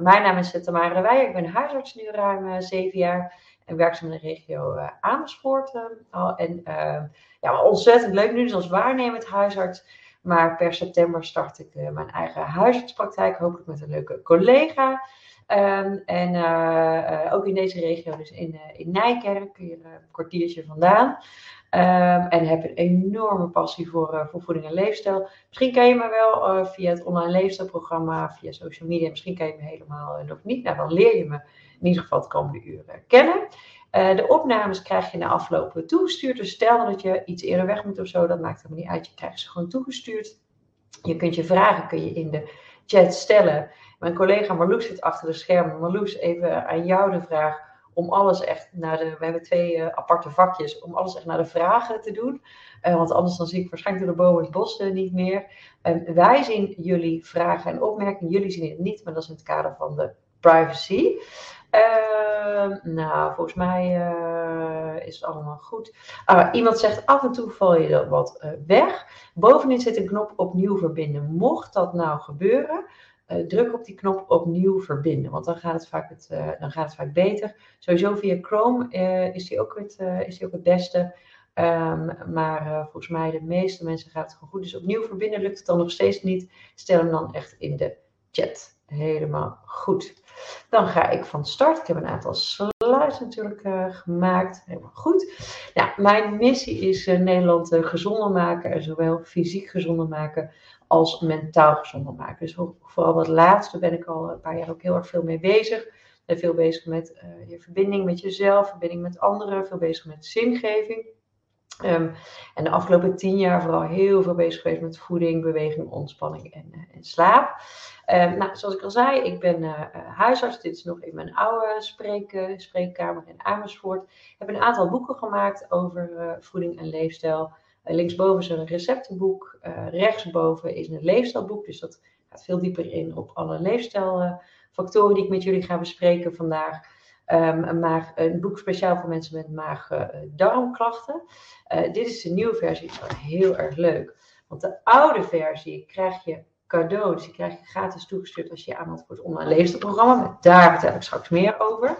Nou, mijn naam is Tamara de. Ik ben huisarts nu ruim zeven jaar. En werkzaam in de regio Amersfoort. al. En ja, ontzettend leuk nu, dus als waarnemend huisarts. Maar per september start ik mijn eigen huisartspraktijk. Hopelijk met een leuke collega. Um, en uh, ook in deze regio, dus in, uh, in Nijkerk, hier een kwartiertje vandaan. Um, en heb een enorme passie voor, voor voeding en leefstijl. Misschien ken je me wel via het online leefstijlprogramma, via social media. Misschien ken je me helemaal nog niet. Nou, dan leer je me in ieder geval het komende uren kennen. de opnames krijg je na afloop toegestuurd. Dus stel dat je iets eerder weg moet of zo, dat maakt helemaal niet uit. Je krijgt ze gewoon toegestuurd. Je kunt je vragen kun je in de chat stellen. Mijn collega Marloes zit achter de schermen. Marloes, even aan jou de vraag om alles echt naar de. We hebben twee uh, aparte vakjes. Om alles echt naar de vragen te doen. Uh, want anders dan zie ik waarschijnlijk door de bomen het bos uh, niet meer. wij zien jullie vragen en opmerkingen. Jullie zien het niet, maar dat is in het kader van de privacy. Ehm, nou, volgens mij is het allemaal goed. Ah, iemand zegt af en toe val je er wat weg. Bovenin zit een knop opnieuw verbinden. Mocht dat nou gebeuren, uh, druk op die knop opnieuw verbinden, want dan gaat het vaak, het, uh, dan gaat het vaak beter. Sowieso via Chrome uh, is, die ook het, is ook het beste. Um, maar volgens mij de meeste mensen gaat het gewoon goed. Dus opnieuw verbinden lukt het dan nog steeds niet. Stel hem dan echt in de chat. Helemaal goed. Dan ga ik van start. Ik heb een aantal slides natuurlijk gemaakt. Helemaal goed. Nou, mijn missie is Nederland gezonder maken. En zowel fysiek gezonder maken als mentaal gezonder maken. Dus vooral dat laatste ben ik al een paar jaar ook heel erg veel mee bezig. Ik ben veel bezig met je verbinding met jezelf, verbinding met anderen, veel bezig met zingeving. Um, en de afgelopen tien jaar vooral heel veel bezig geweest met voeding, beweging, ontspanning en, uh, en slaap. Um, nou, zoals ik al zei, ik ben uh, huisarts. Dit is nog in mijn oude spreek, spreekkamer in Amersfoort. Ik heb een aantal boeken gemaakt over voeding en leefstijl. linksboven is een receptenboek. rechtsboven is een leefstijlboek. Dus dat gaat veel dieper in op alle leefstijlfactoren die ik met jullie ga bespreken vandaag. Um, maar een boek speciaal voor mensen met maag-darmklachten. Uh, dit is de nieuwe versie, is heel erg leuk. Want de oude versie krijg je cadeau, dus die krijg je gratis toegestuurd als je je aanmeldt voor het online leefstijlprogramma. Daar vertel ik straks meer over.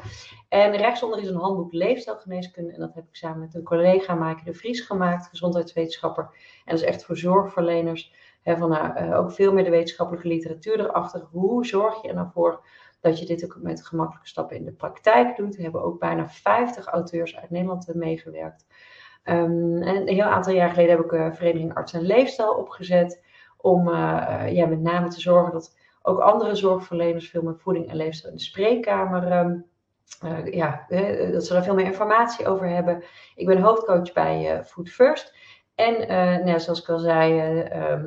En rechtsonder is een handboek leefstijlgeneeskunde. En dat heb ik samen met een collega, Maaike de Vries, gemaakt, gezondheidswetenschapper. En dat is echt voor zorgverleners van nou, uh, ook veel meer de wetenschappelijke literatuur erachter. Hoe zorg je er nou voor dat je dit ook met gemakkelijke stappen in de praktijk doet? We hebben ook bijna 50 auteurs uit Nederland meegewerkt. Um, en een heel aantal jaar geleden heb ik uh, Vereniging Arts en Leefstijl opgezet. Om uh, ja, met name te zorgen dat ook andere zorgverleners veel meer voeding en leefstijl in de spreekkamer. Uh, ja, dat ze daar veel meer informatie over hebben. Ik ben hoofdcoach bij Food First. En nou, zoals ik al zei, uh,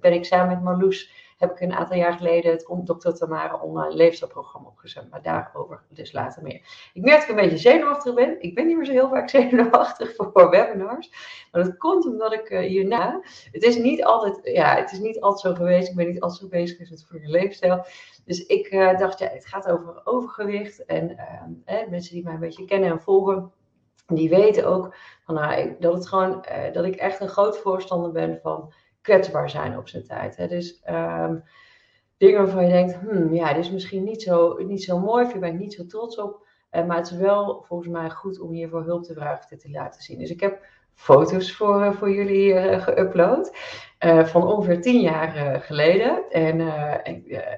ben ik samen met Marloes, heb ik een aantal jaar geleden het Dr. Tamara online leefstijlprogramma opgezet. Maar daarover dus later meer. Ik merk dat ik een beetje zenuwachtig ben. Ik ben niet meer zo heel vaak zenuwachtig voor webinars. Maar dat komt omdat ik hierna, het is niet altijd, ja, het is niet altijd zo geweest. Ik ben niet altijd zo bezig met voor je leefstijl. Dus ik dacht, ja, het gaat over overgewicht. En ehm, mensen die mij een beetje kennen en volgen die weten ook van, nou, dat, het gewoon, uh, dat ik echt een groot voorstander ben van kwetsbaar zijn op zijn tijd. Hè. Dus um, dingen waarvan je denkt, hmm, ja, dit is misschien niet zo, niet zo mooi, of je bent niet zo trots op. Uh, maar het is wel volgens mij goed om hiervoor hulp te vragen, dit te laten zien. Dus ik heb foto's voor, uh, voor jullie uh, geüpload. Van ongeveer tien jaar geleden. En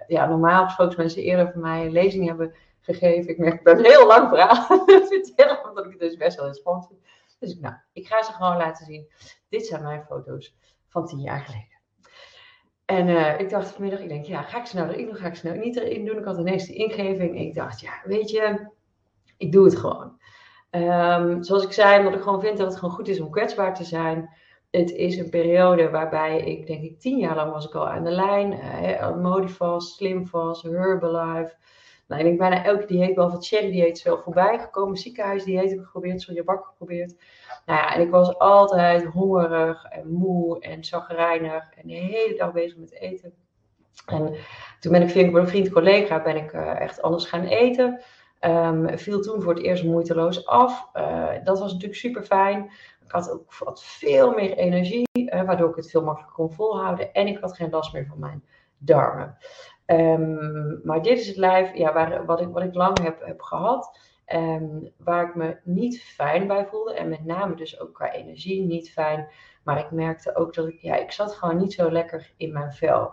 ja, normaal gesproken mensen eerder van mij een lezing hebben gegeven. Ik merk, ik ben heel lang verhaal het vertellen, omdat ik het dus best wel spannend vind. Dus nou, ik ga ze gewoon laten zien. Dit zijn mijn foto's van tien jaar geleden. En uh, ik dacht vanmiddag, ik denk, ja, ga ik ze nou erin doen, ga ik ze nou niet erin doen? Ik had ineens de ingeving ik dacht, ja, weet je, ik doe het gewoon. Um, zoals ik zei, omdat ik gewoon vind dat het gewoon goed is om kwetsbaar te zijn. Het is een periode waarbij ik, denk ik, tien jaar lang was ik al aan de lijn. Uh, Modifast, Slimfast, Herbalife. Nou, ik denk bijna elke dieet, behalve het cherry dieet, is wel voorbij gekomen. Ziekenhuisdieet heb ik geprobeerd, sojabak geprobeerd. Nou ja, en ik was altijd hongerig en moe en zagrijnig en de hele dag bezig met eten. En toen ben ik via een vriend collega ben ik uh, echt anders gaan eten. Um, viel toen voor het eerst moeiteloos af. Uh, dat was natuurlijk super fijn. Ik had ook wat veel meer energie, uh, waardoor ik het veel makkelijker kon volhouden. En ik had geen last meer van mijn darmen. Ehm, maar dit is het lijf ja, waar, wat, ik, wat ik lang heb, heb gehad. Um, waar ik me niet fijn bij voelde. En met name dus ook qua energie niet fijn. Maar ik merkte ook dat ik, ja, ik zat gewoon niet zo lekker in mijn vel.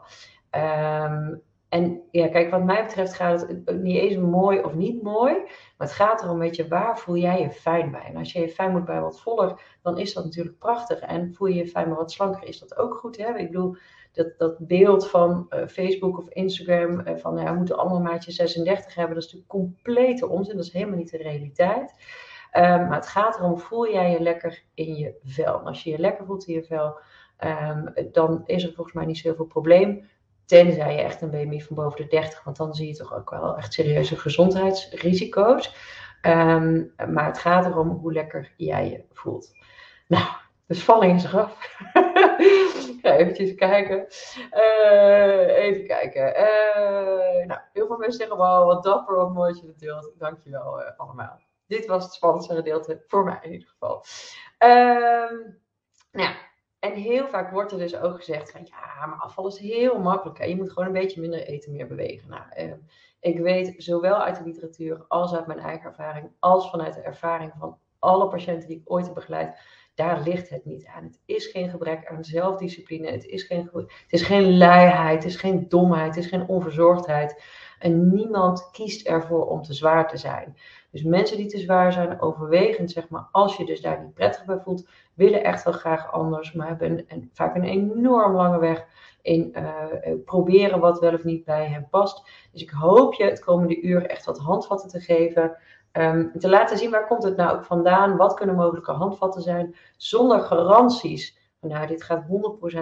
Um, en ja, kijk, wat mij betreft gaat het niet eens mooi of niet mooi. Maar het gaat erom, weet je, waar voel jij je fijn bij? En als je je fijn moet bij wat voller, dan is dat natuurlijk prachtig. En voel je je fijn bij wat slanker, is dat ook goed. Hè? Ik bedoel, dat, dat beeld van uh, Facebook of Instagram, uh, van ja, we moeten allemaal maatje 36 hebben, dat is natuurlijk complete onzin. Dat is helemaal niet de realiteit. Um, maar het gaat erom, voel jij je lekker in je vel? Als je je lekker voelt in je vel, um, dan is er volgens mij niet zoveel probleem. Tenzij je echt een BMI van boven de 30, want dan zie je toch ook wel echt serieuze gezondheidsrisico's. Um, maar het gaat erom hoe lekker jij je voelt. Nou, de spanning is eraf. ga kijken. Uh, even kijken. Uh, nou, heel veel mensen zeggen wel wat dapper, wat mooi dat je deelt. Dankjewel uh, allemaal. Dit was het spannendste gedeelte voor mij in ieder geval. Um, nou, en heel vaak wordt er dus ook gezegd: van, ja, maar afval is heel makkelijk. Je moet gewoon een beetje minder eten, meer bewegen. Nou, eh, ik weet zowel uit de literatuur als uit mijn eigen ervaring, als vanuit de ervaring van alle patiënten die ik ooit heb begeleid. Daar ligt het niet aan. Het is geen gebrek aan zelfdiscipline. Het is geen, het is geen luiheid. Het is geen domheid. Het is geen onverzorgdheid. En niemand kiest ervoor om te zwaar te zijn. Dus mensen die te zwaar zijn, overwegend zeg maar, als je dus daar niet prettig bij voelt, willen echt wel graag anders, maar hebben een, vaak een enorm lange weg in uh, proberen wat wel of niet bij hen past. Dus ik hoop je het komende uur echt wat handvatten te geven. Um, te laten zien waar komt het nou ook vandaan, wat kunnen mogelijke handvatten zijn, zonder garanties. Nou, dit gaat 100% uh,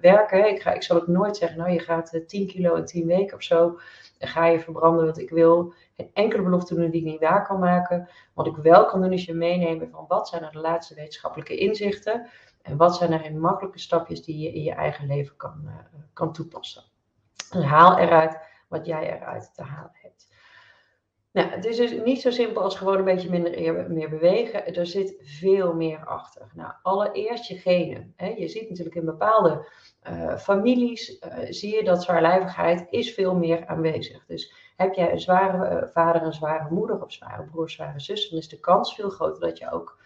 werken. Ik, ga, ik zal ook nooit zeggen, nou je gaat uh, 10 kilo in 10 weken of zo. Ga je verbranden wat ik wil geen enkele belofte doen die ik niet waar kan maken. Wat ik wel kan doen is je meenemen van wat zijn er de laatste wetenschappelijke inzichten. En wat zijn er in makkelijke stapjes die je in je eigen leven kan, uh, kan toepassen. En haal eruit wat jij eruit te halen hebt. Nou, het is dus niet zo simpel als gewoon een beetje minder meer bewegen. Er zit veel meer achter. Nou, allereerst je genen. Hè. Je ziet natuurlijk in bepaalde uh, families, uh, zie je dat zwaarlijvigheid is veel meer aanwezig. Dus heb jij een zware uh, vader, een zware moeder of zware broer, zware zus, dan is de kans veel groter dat je ook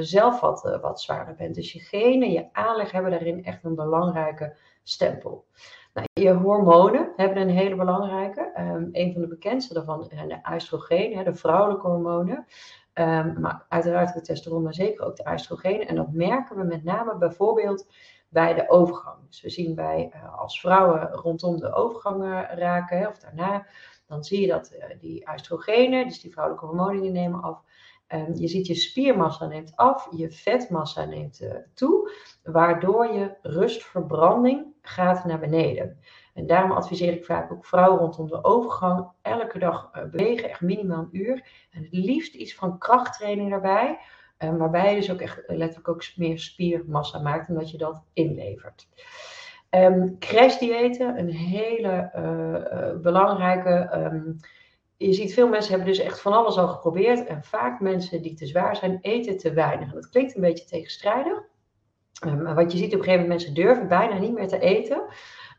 zelf wat, wat zwaarder bent. Dus je genen, je aanleg hebben daarin echt een belangrijke stempel. Nou, je hormonen hebben een hele belangrijke. Um, een van de bekendste daarvan zijn de oestrogenen, de vrouwelijke hormonen. Um, maar uiteraard de testosteron, maar zeker ook de oestrogenen. En dat merken we met name bijvoorbeeld bij de overgang. Dus we zien bij uh, als vrouwen rondom de overgang raken, of daarna, dan zie je dat uh, die oestrogenen, dus die vrouwelijke hormonen, die nemen af. Um, je ziet je spiermassa neemt af, je vetmassa neemt toe, waardoor je rustverbranding gaat naar beneden. En daarom adviseer ik vaak ook vrouwen rondom de overgang elke dag uh, bewegen, echt minimaal een uur. En het liefst iets van krachttraining daarbij, uh, waarbij je dus ook echt letterlijk ook meer spiermassa maakt, omdat je dat inlevert. Um, crashdiëten, een hele uh, belangrijke. Um, je ziet veel mensen hebben dus echt van alles al geprobeerd. En vaak mensen die te zwaar zijn, eten te weinig. Dat klinkt een beetje tegenstrijdig. Um, maar wat je ziet op een gegeven moment, mensen durven bijna niet meer te eten.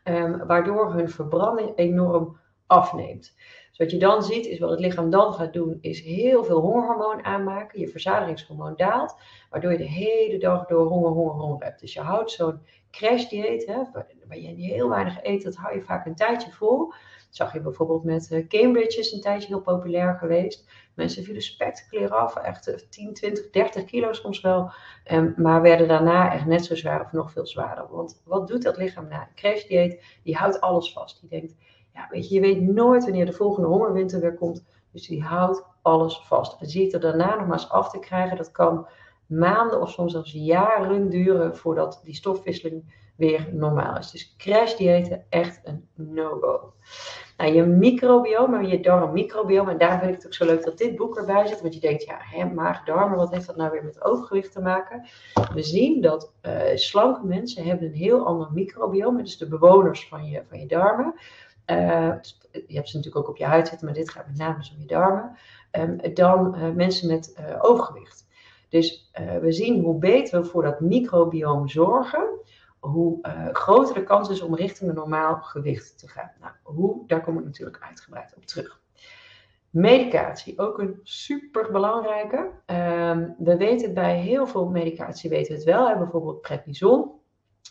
Um, waardoor hun verbranding enorm afneemt. Dus wat je dan ziet, is wat het lichaam dan gaat doen, is heel veel hongerhormoon aanmaken. Je verzadigingshormoon daalt, waardoor je de hele dag door honger, honger, honger hebt. Dus je houdt zo'n crashdieet, waar je heel weinig eet, dat hou je vaak een tijdje vol zag je bijvoorbeeld met uh, Cambridge is een tijdje heel populair geweest. Mensen vielen spectaculair af, echt 10, 20, 30 kilo soms wel. Um, maar werden daarna echt net zo zwaar of nog veel zwaarder. Want wat doet dat lichaam na een crashdieet? Die houdt alles vast. Die denkt, ja weet je, je weet nooit wanneer de volgende hongerwinter weer komt. Dus die houdt alles vast. En ziet er daarna nog maar eens af te krijgen, dat kan maanden of soms zelfs jaren duren voordat die stofwisseling weer normaal is. Dus crashdiëten echt een no-go. Nou, je microbiome, je darmmicrobiome, en daar vind ik het ook zo leuk dat dit boek erbij zit, want je denkt, ja, hè, maag, darmen, wat heeft dat nou weer met overgewicht te maken? We zien dat uh, slanke mensen hebben een heel ander microbiome, dus de bewoners van je, van je darmen. Uh, je hebt ze natuurlijk ook op je huid zitten, maar dit gaat met name om je darmen. Um, dan mensen met overgewicht. Dus we zien hoe beter we voor dat microbiome zorgen, hoe uh, groter de kans is om richting een normaal gewicht te gaan. Nou, hoe, daar kom ik natuurlijk uitgebreid op terug. Medicatie, ook een super belangrijke. Um, we weten bij heel veel medicatie weten we het wel. Bijvoorbeeld prednison,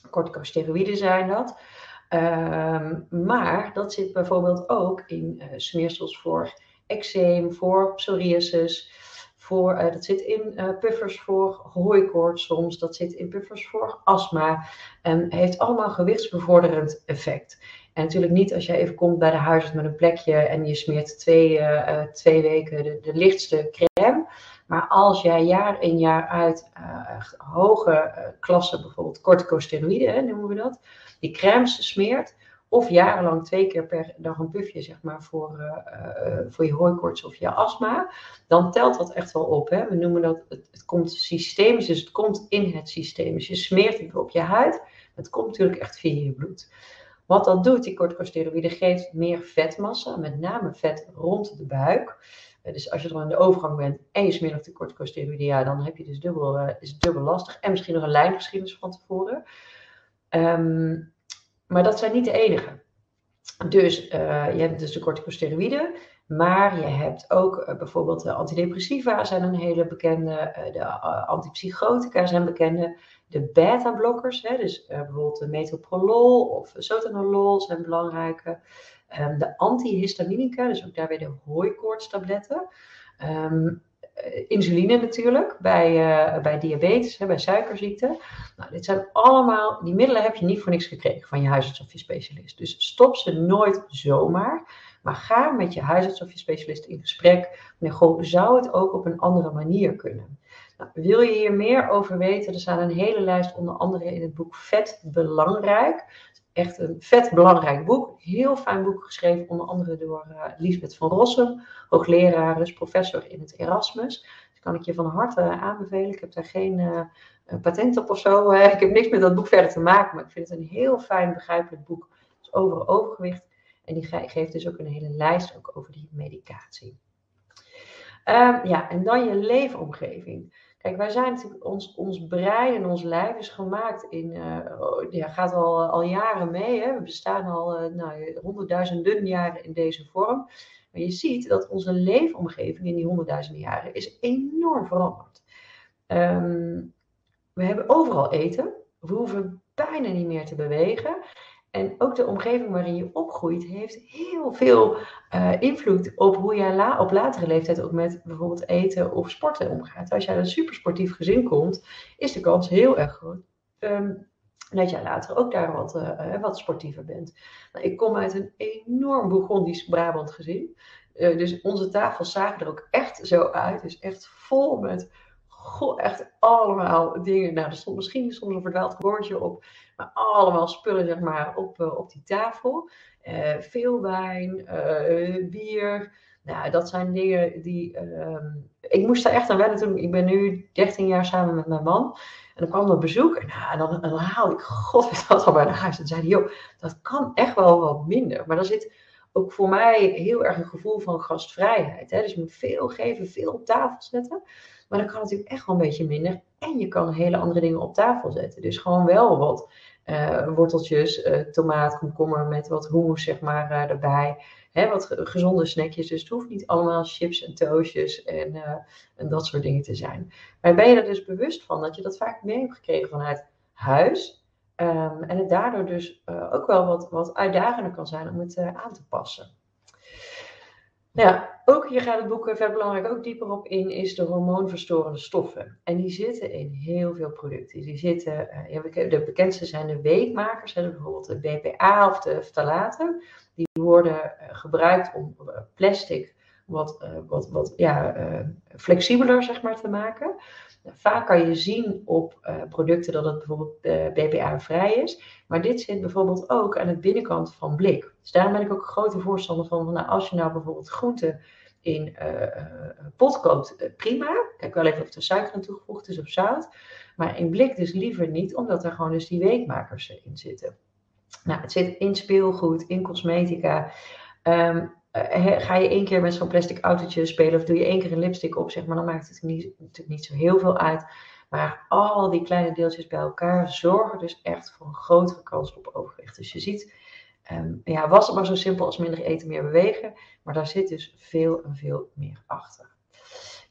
corticosteroïden zijn dat. Um, maar dat zit bijvoorbeeld ook in uh, smeersels voor eczeem, voor psoriasis, voor, uh, dat zit in uh, puffers voor hooikoorts soms, dat zit in puffers voor astma en heeft allemaal gewichtsbevorderend effect. En natuurlijk niet als jij even komt bij de huisarts met een plekje en je smeert twee, uh, twee weken de, de, lichtste crème. Maar als jij jaar in jaar uit hoge klassen, bijvoorbeeld corticosteroïden noemen we dat, die crèmes smeert, of jarenlang twee keer per dag een puffje, zeg maar, voor, uh, voor je hooikoorts of je astma, dan telt dat echt wel op. Hè? We noemen dat, het, het, komt systemisch, dus het komt in het systeem. Dus je smeert het op je huid, het komt natuurlijk echt via je bloed. Wat dat doet, die corticosteroïde, geeft meer vetmassa, met name vet rond de buik. Dus als je dan in de overgang bent en je smeert de corticosteroïde, ja, dan heb je dus dubbel, is dubbel lastig. En misschien nog een lijngeschiedenis van tevoren. Um, maar dat zijn niet de enige. Dus uh, je hebt dus de corticosteroïden, maar je hebt ook uh, bijvoorbeeld de antidepressiva zijn een hele bekende, uh, de antipsychotica zijn bekende, de beta-blokkers, dus bijvoorbeeld de metoprolol of sotanolol zijn belangrijke, um, de antihistaminica, dus ook daar weer de hooikoortstabletten. Um, insuline natuurlijk bij, uh, bij diabetes, hè, bij suikerziekte. Nou, dit zijn allemaal, die middelen heb je niet voor niks gekregen van je huisarts of je specialist. Dus stop ze nooit zomaar, maar ga met je huisarts of je specialist in gesprek. goh, zou het ook op een andere manier kunnen? Nou, wil je hier meer over weten? Er staat een hele lijst, onder andere in het boek Vet Belangrijk echt een vet belangrijk boek. Heel fijn boek geschreven, onder andere door uh, Lisbeth van Rossum, hoogleraar, dus professor in het Erasmus. Dus kan ik je van harte aanbevelen. Ik heb daar geen uh, patent op of zo. ik heb niks met dat boek verder te maken, maar ik vind het een heel fijn, begrijpelijk boek. Over overgewicht. En die geeft dus ook een hele lijst ook over die medicatie. Um, ja, en dan je leefomgeving. Kijk, wij zijn natuurlijk, ons, ons brein en ons lijf is gemaakt in, uh, ja, gaat al, al jaren mee. Hè? We bestaan al uh, nou, honderdduizenden jaren in deze vorm. Maar je ziet dat onze leefomgeving in die honderdduizenden jaren is enorm veranderd. Um, we hebben overal eten. We hoeven bijna niet meer te bewegen. En ook de omgeving waarin je opgroeit heeft heel veel uh, invloed op hoe jij op latere leeftijd ook met bijvoorbeeld eten of sporten omgaat. Als jij uit een supersportief gezin komt, is de kans heel erg groot um, dat jij later ook daar wat, uh, wat sportiever bent. Nou, ik kom uit een enorm Bourgondisch Brabant gezin. Dus onze tafels zagen er ook echt zo uit. Dus echt vol met goh, echt allemaal dingen. Nou, er stond misschien soms een verdwaald woordje op. Maar allemaal spullen, zeg maar, op, uh, op die tafel. Uh, veel wijn, uh, bier. Nou, dat zijn dingen die. Ehm, ik moest daar echt aan wennen toen. Ik ben nu 13 jaar samen met mijn man. En dan kwam er bezoek. En, en dan, haalde ik, god, weet dat al bij naar huis. En zei hij, joh, dat kan echt wel wat minder. Maar dan zit ook voor mij heel erg een gevoel van gastvrijheid. Hè? Dus je moet veel geven, veel op tafel zetten. Maar dan kan natuurlijk echt wel een beetje minder. En je kan hele andere dingen op tafel zetten. Dus gewoon wel wat uh, worteltjes, uh, tomaat, komkommer met wat hummus zeg maar uh, erbij. Wat gezonde snackjes. Dus het hoeft niet allemaal chips en toastjes en, en dat soort dingen te zijn. Maar ben je er dus bewust van dat je dat vaak mee hebt gekregen vanuit huis. Um, en het daardoor dus ook wel wat, wat uitdagender kan zijn om het aan te passen. Ja, ook hier gaat het boek verder belangrijk ook dieper op in, is de hormoonverstorende stoffen. En die zitten in heel veel producten. Die zitten, ja, de bekendste zijn de weekmakers, hè, bijvoorbeeld de BPA of de ftalaten. Die worden uh, gebruikt om uh, plastic wat, wat, wat ja, flexibeler zeg maar, te maken. Vaak kan je zien op uh, producten dat het bijvoorbeeld BPA-vrij is. Maar dit zit bijvoorbeeld ook aan de binnenkant van blik. Dus daarom ben ik ook een grote voorstander van, nou, als je nou bijvoorbeeld groenten in pot koopt, prima. Kijk wel even of er suiker aan toegevoegd is of zout. Maar in blik dus liever niet, omdat er gewoon dus die weekmakers in zitten. Nou, het zit in speelgoed, in cosmetica. Um, uh, ga je één keer met zo'n plastic autootje spelen of doe je één keer een lipstick op, zeg maar, dan maakt het niet, natuurlijk niet zo heel veel uit. Maar al die kleine deeltjes bij elkaar zorgen dus echt voor een grotere kans op overgewicht. Dus je ziet, um, ja, was het maar zo simpel als minder eten, meer bewegen. Maar daar zit dus veel en veel meer achter.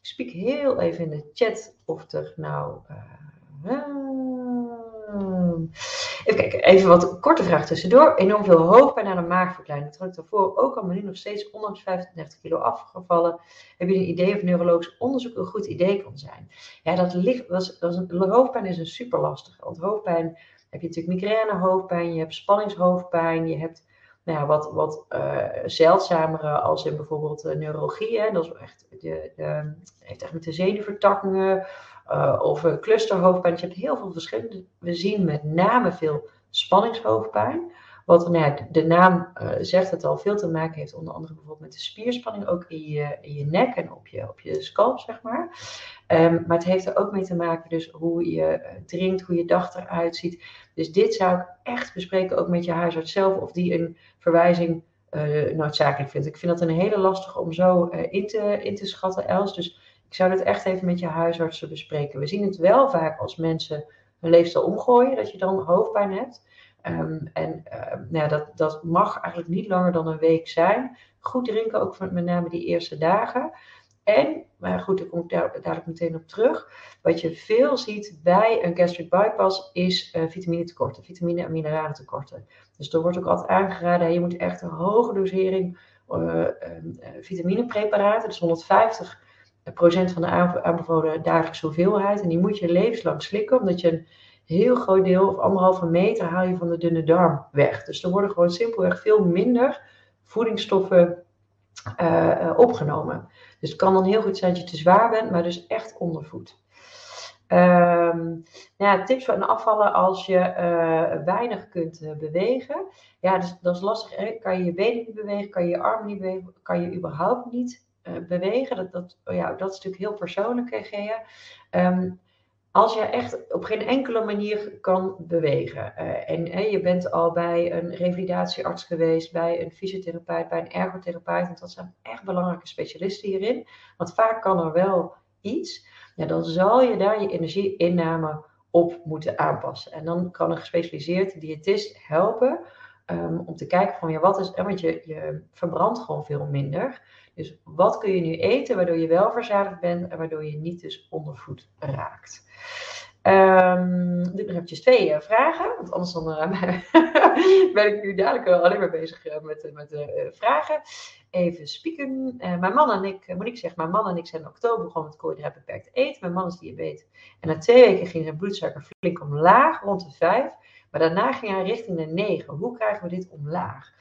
Ik spreek heel even in de chat of er nou. Uh, Even kijken, even wat korte vraag tussendoor. Enorm veel hoofdpijn aan de maagverkleining. Dat had ik daarvoor ook al, maar nu nog steeds ondanks 35 kilo afgevallen. Heb je een idee of neurologisch onderzoek een goed idee kan zijn? Ja, dat ligt, is, een, hoofdpijn is een super lastig. Want hoofdpijn heb je natuurlijk migraine hoofdpijn, je hebt spanningshoofdpijn, je hebt nou ja, wat, wat uh, zeldzamere als in bijvoorbeeld uh, neurologie. Hè? Dat is echt, de, de, heeft echt met de zenuwvertakkingen uh, of een clusterhoofdpijn. Dus je hebt heel veel verschillende. We zien met name veel spanningshoofdpijn. Wat nou de naam uh, zegt het al, veel te maken heeft onder andere bijvoorbeeld met de spierspanning, ook in je, je nek en op je, op je scalp, zeg maar. Um, maar het heeft er ook mee te maken dus hoe je uh, drinkt, hoe je dag eruit ziet. Dus dit zou ik echt bespreken ook met je huisarts zelf, of die een verwijzing uh, noodzakelijk vindt. Ik vind dat een hele lastige om zo in, te, in te schatten, Els. Dus ik zou dit echt even met je huisartsen bespreken. We zien het wel vaak als mensen hun leefstijl omgooien, dat je dan hoofdpijn hebt. Um, en uh, nou ja, dat, dat mag eigenlijk niet langer dan een week zijn. Goed drinken, ook met name die eerste dagen. En, maar goed, daar kom ik daar, dadelijk meteen op terug. Wat je veel ziet bij een gastric bypass is uh, vitamine-tekorten, vitamine- en mineralentekorten. Dus er wordt ook altijd aangeraden, je moet echt een hoge dosering uh, vitaminepreparaten, dus 150 procent van de aanbevolen dagelijkse hoeveelheid. En die moet je levenslang slikken, omdat je een heel groot deel, of anderhalve meter, haal je van de dunne darm weg. Dus er worden gewoon simpelweg veel minder voedingsstoffen uh, opgenomen. Dus het kan dan heel goed zijn dat je te zwaar bent, maar dus echt ondervoed. Um, nou ja, tips voor afvallen als je uh, weinig kunt bewegen. Ja, dus, dat is lastig. Hè? Kan je je benen niet bewegen? Kan je je armen niet bewegen? Kan je überhaupt niet bewegen? Dat, dat, oh ja, dat is natuurlijk heel persoonlijk, Gea. Um, als je echt op geen enkele manier kan bewegen uh, en je bent al bij een revalidatiearts geweest, bij een fysiotherapeut, bij een ergotherapeut, en dat zijn echt belangrijke specialisten hierin, want vaak kan er wel iets, ja, dan zal je daar je energieinname op moeten aanpassen. En dan kan een gespecialiseerd diëtist helpen um, om te kijken van ja, wat is, want je, je verbrandt gewoon veel minder. Dus wat kun je nu eten waardoor je wel verzadigd bent en waardoor je niet dus ondervoed raakt. Um, ik nog eventjes twee uh, vragen, want anders dan, uh, ben ik nu dadelijk alleen maar bezig uh, met, met vragen. Even spieken. mijn man en ik, Monique zegt, mijn man en ik zijn in oktober begonnen met koolhydraat beperkt eten. Mijn man is diabetes. En na twee weken ging zijn bloedsuiker flink omlaag, rond de 5. Maar daarna ging hij richting de 9. Hoe krijgen we dit omlaag?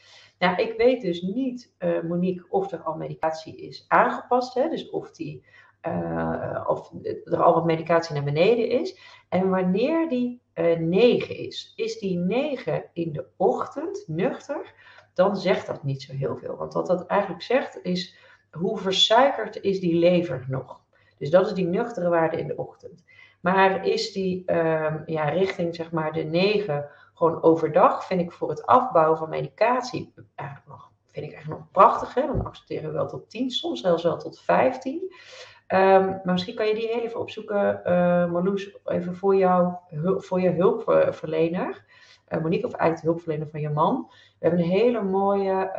Nou, ik weet dus niet, Monique, of er al medicatie is aangepast. Hè? Dus of die uh, of er al wat medicatie naar beneden is. En wanneer die uh, 9 is, is die 9 in de ochtend nuchter, dan zegt dat niet zo heel veel. Want wat dat eigenlijk zegt is hoe versuikerd is die lever nog. Dus dat is die nuchtere waarde in de ochtend. Maar is die uh, ja, richting zeg maar de 9 gewoon overdag, vind ik voor het afbouwen van medicatie eigenlijk nog, vind ik eigenlijk nog prachtig. Hè? Dan accepteren we wel tot 10, soms zelfs wel tot 15. Um, maar misschien kan je die even opzoeken, uh, Marloes, even voor, jou, voor je hulpverlener. Uh, Monique, of eigenlijk de hulpverlener van je man. We hebben een hele mooie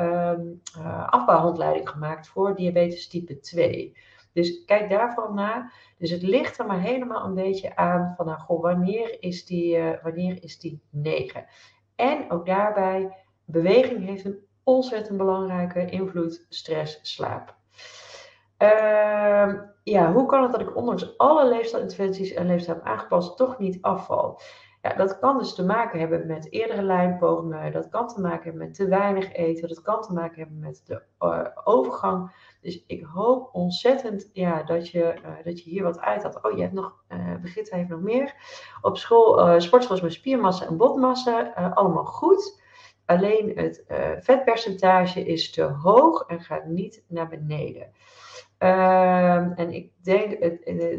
uh, afbouwhandleiding gemaakt voor diabetes type 2. Dus kijk daarvan na. Dus het ligt er maar helemaal een beetje aan van, nou, goh, wanneer is die, wanneer is die 9? En ook daarbij, beweging heeft een ontzettend belangrijke invloed, stress, slaap. Uh, ja, hoe kan het dat ik ondanks alle leefstijlinterventies en leefstijl aangepast toch niet afval? Ja, dat kan dus te maken hebben met eerdere lijnpogingen, dat kan te maken hebben met te weinig eten, dat kan te maken hebben met de uh, overgang. Dus ik hoop ontzettend ja, dat, je, uh, dat je hier wat uit had. Oh, je hebt nog, uh, Brigitte heeft nog meer. Op school, sportschool met spiermassa en botmassa, allemaal goed. Alleen het vetpercentage is te hoog en gaat niet naar beneden. Uh, en ik denk,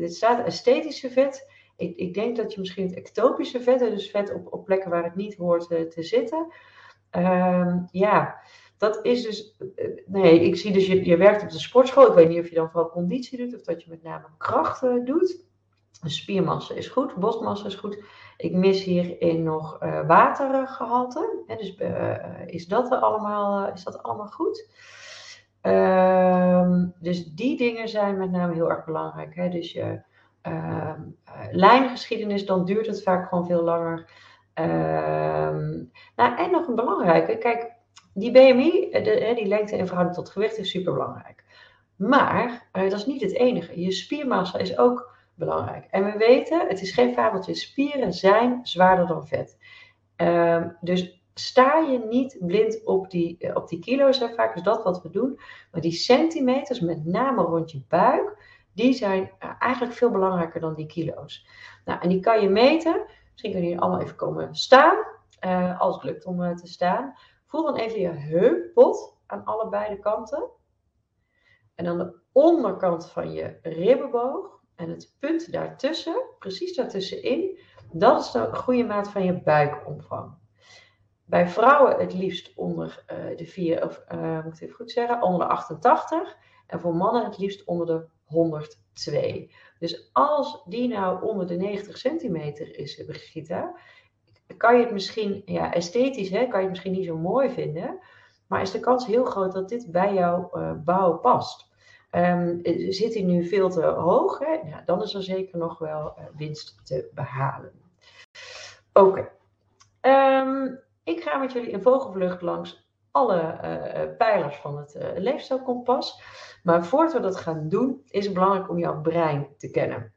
het staat esthetische vet. Ik, ik, denk dat je misschien het ectopische vet, dus vet op, op plekken waar het niet hoort uh, te zitten. Uh, ja, dat is dus. Uh, nee, ik zie dus, je, je werkt op de sportschool. Ik weet niet of je dan vooral conditie doet of dat je met name krachten doet. spiermassa is goed, bosmassa is goed. Ik mis hierin nog uh, watergehalte. Hè, dus is, dat allemaal, is dat allemaal goed? Ehm, dus die dingen zijn met name heel erg belangrijk. Hè? Dus je uh, lijngeschiedenis, dan duurt het vaak gewoon veel langer. Ehm, nou, en nog een belangrijke, kijk, die BMI, de, die lengte in verhouding tot gewicht, is super belangrijk. Maar uh, dat is niet het enige. Je spiermassa is ook belangrijk. En we weten, het is geen fabeltje, spieren zijn zwaarder dan vet. dus sta je niet blind op die, eh, op die kilo's. Hè. Vaak is dat wat we doen. Maar die centimeters, met name rond je buik, die zijn eh, eigenlijk veel belangrijker dan die kilo's. Nou, en die kan je meten. Misschien kun je allemaal even komen staan. Uh, als het lukt om te staan. Voel dan even je heuppot aan allebei de kanten. En aan de onderkant van je ribbenboog. En het punt daartussen, precies daartussenin, dat is de goede maat van je buikomvang. Bij vrouwen het liefst onder de 4, of moet ik even goed zeggen, onder de 88. En voor mannen het liefst onder de 102. Dus als die nou onder de 90 centimeter is, Brigitte, kan je het misschien, ja, esthetisch hè, kan je het misschien niet zo mooi vinden. Maar is de kans heel groot dat dit bij jouw uh, bouw past. Um, zit hij nu veel te hoog, hè? Ja, dan is er zeker nog wel winst te behalen. Oké. Um, ik ga met jullie in vogelvlucht langs alle uh, pijlers van het uh, leefstijlkompas. Maar voordat we dat gaan doen, is het belangrijk om jouw brein te kennen.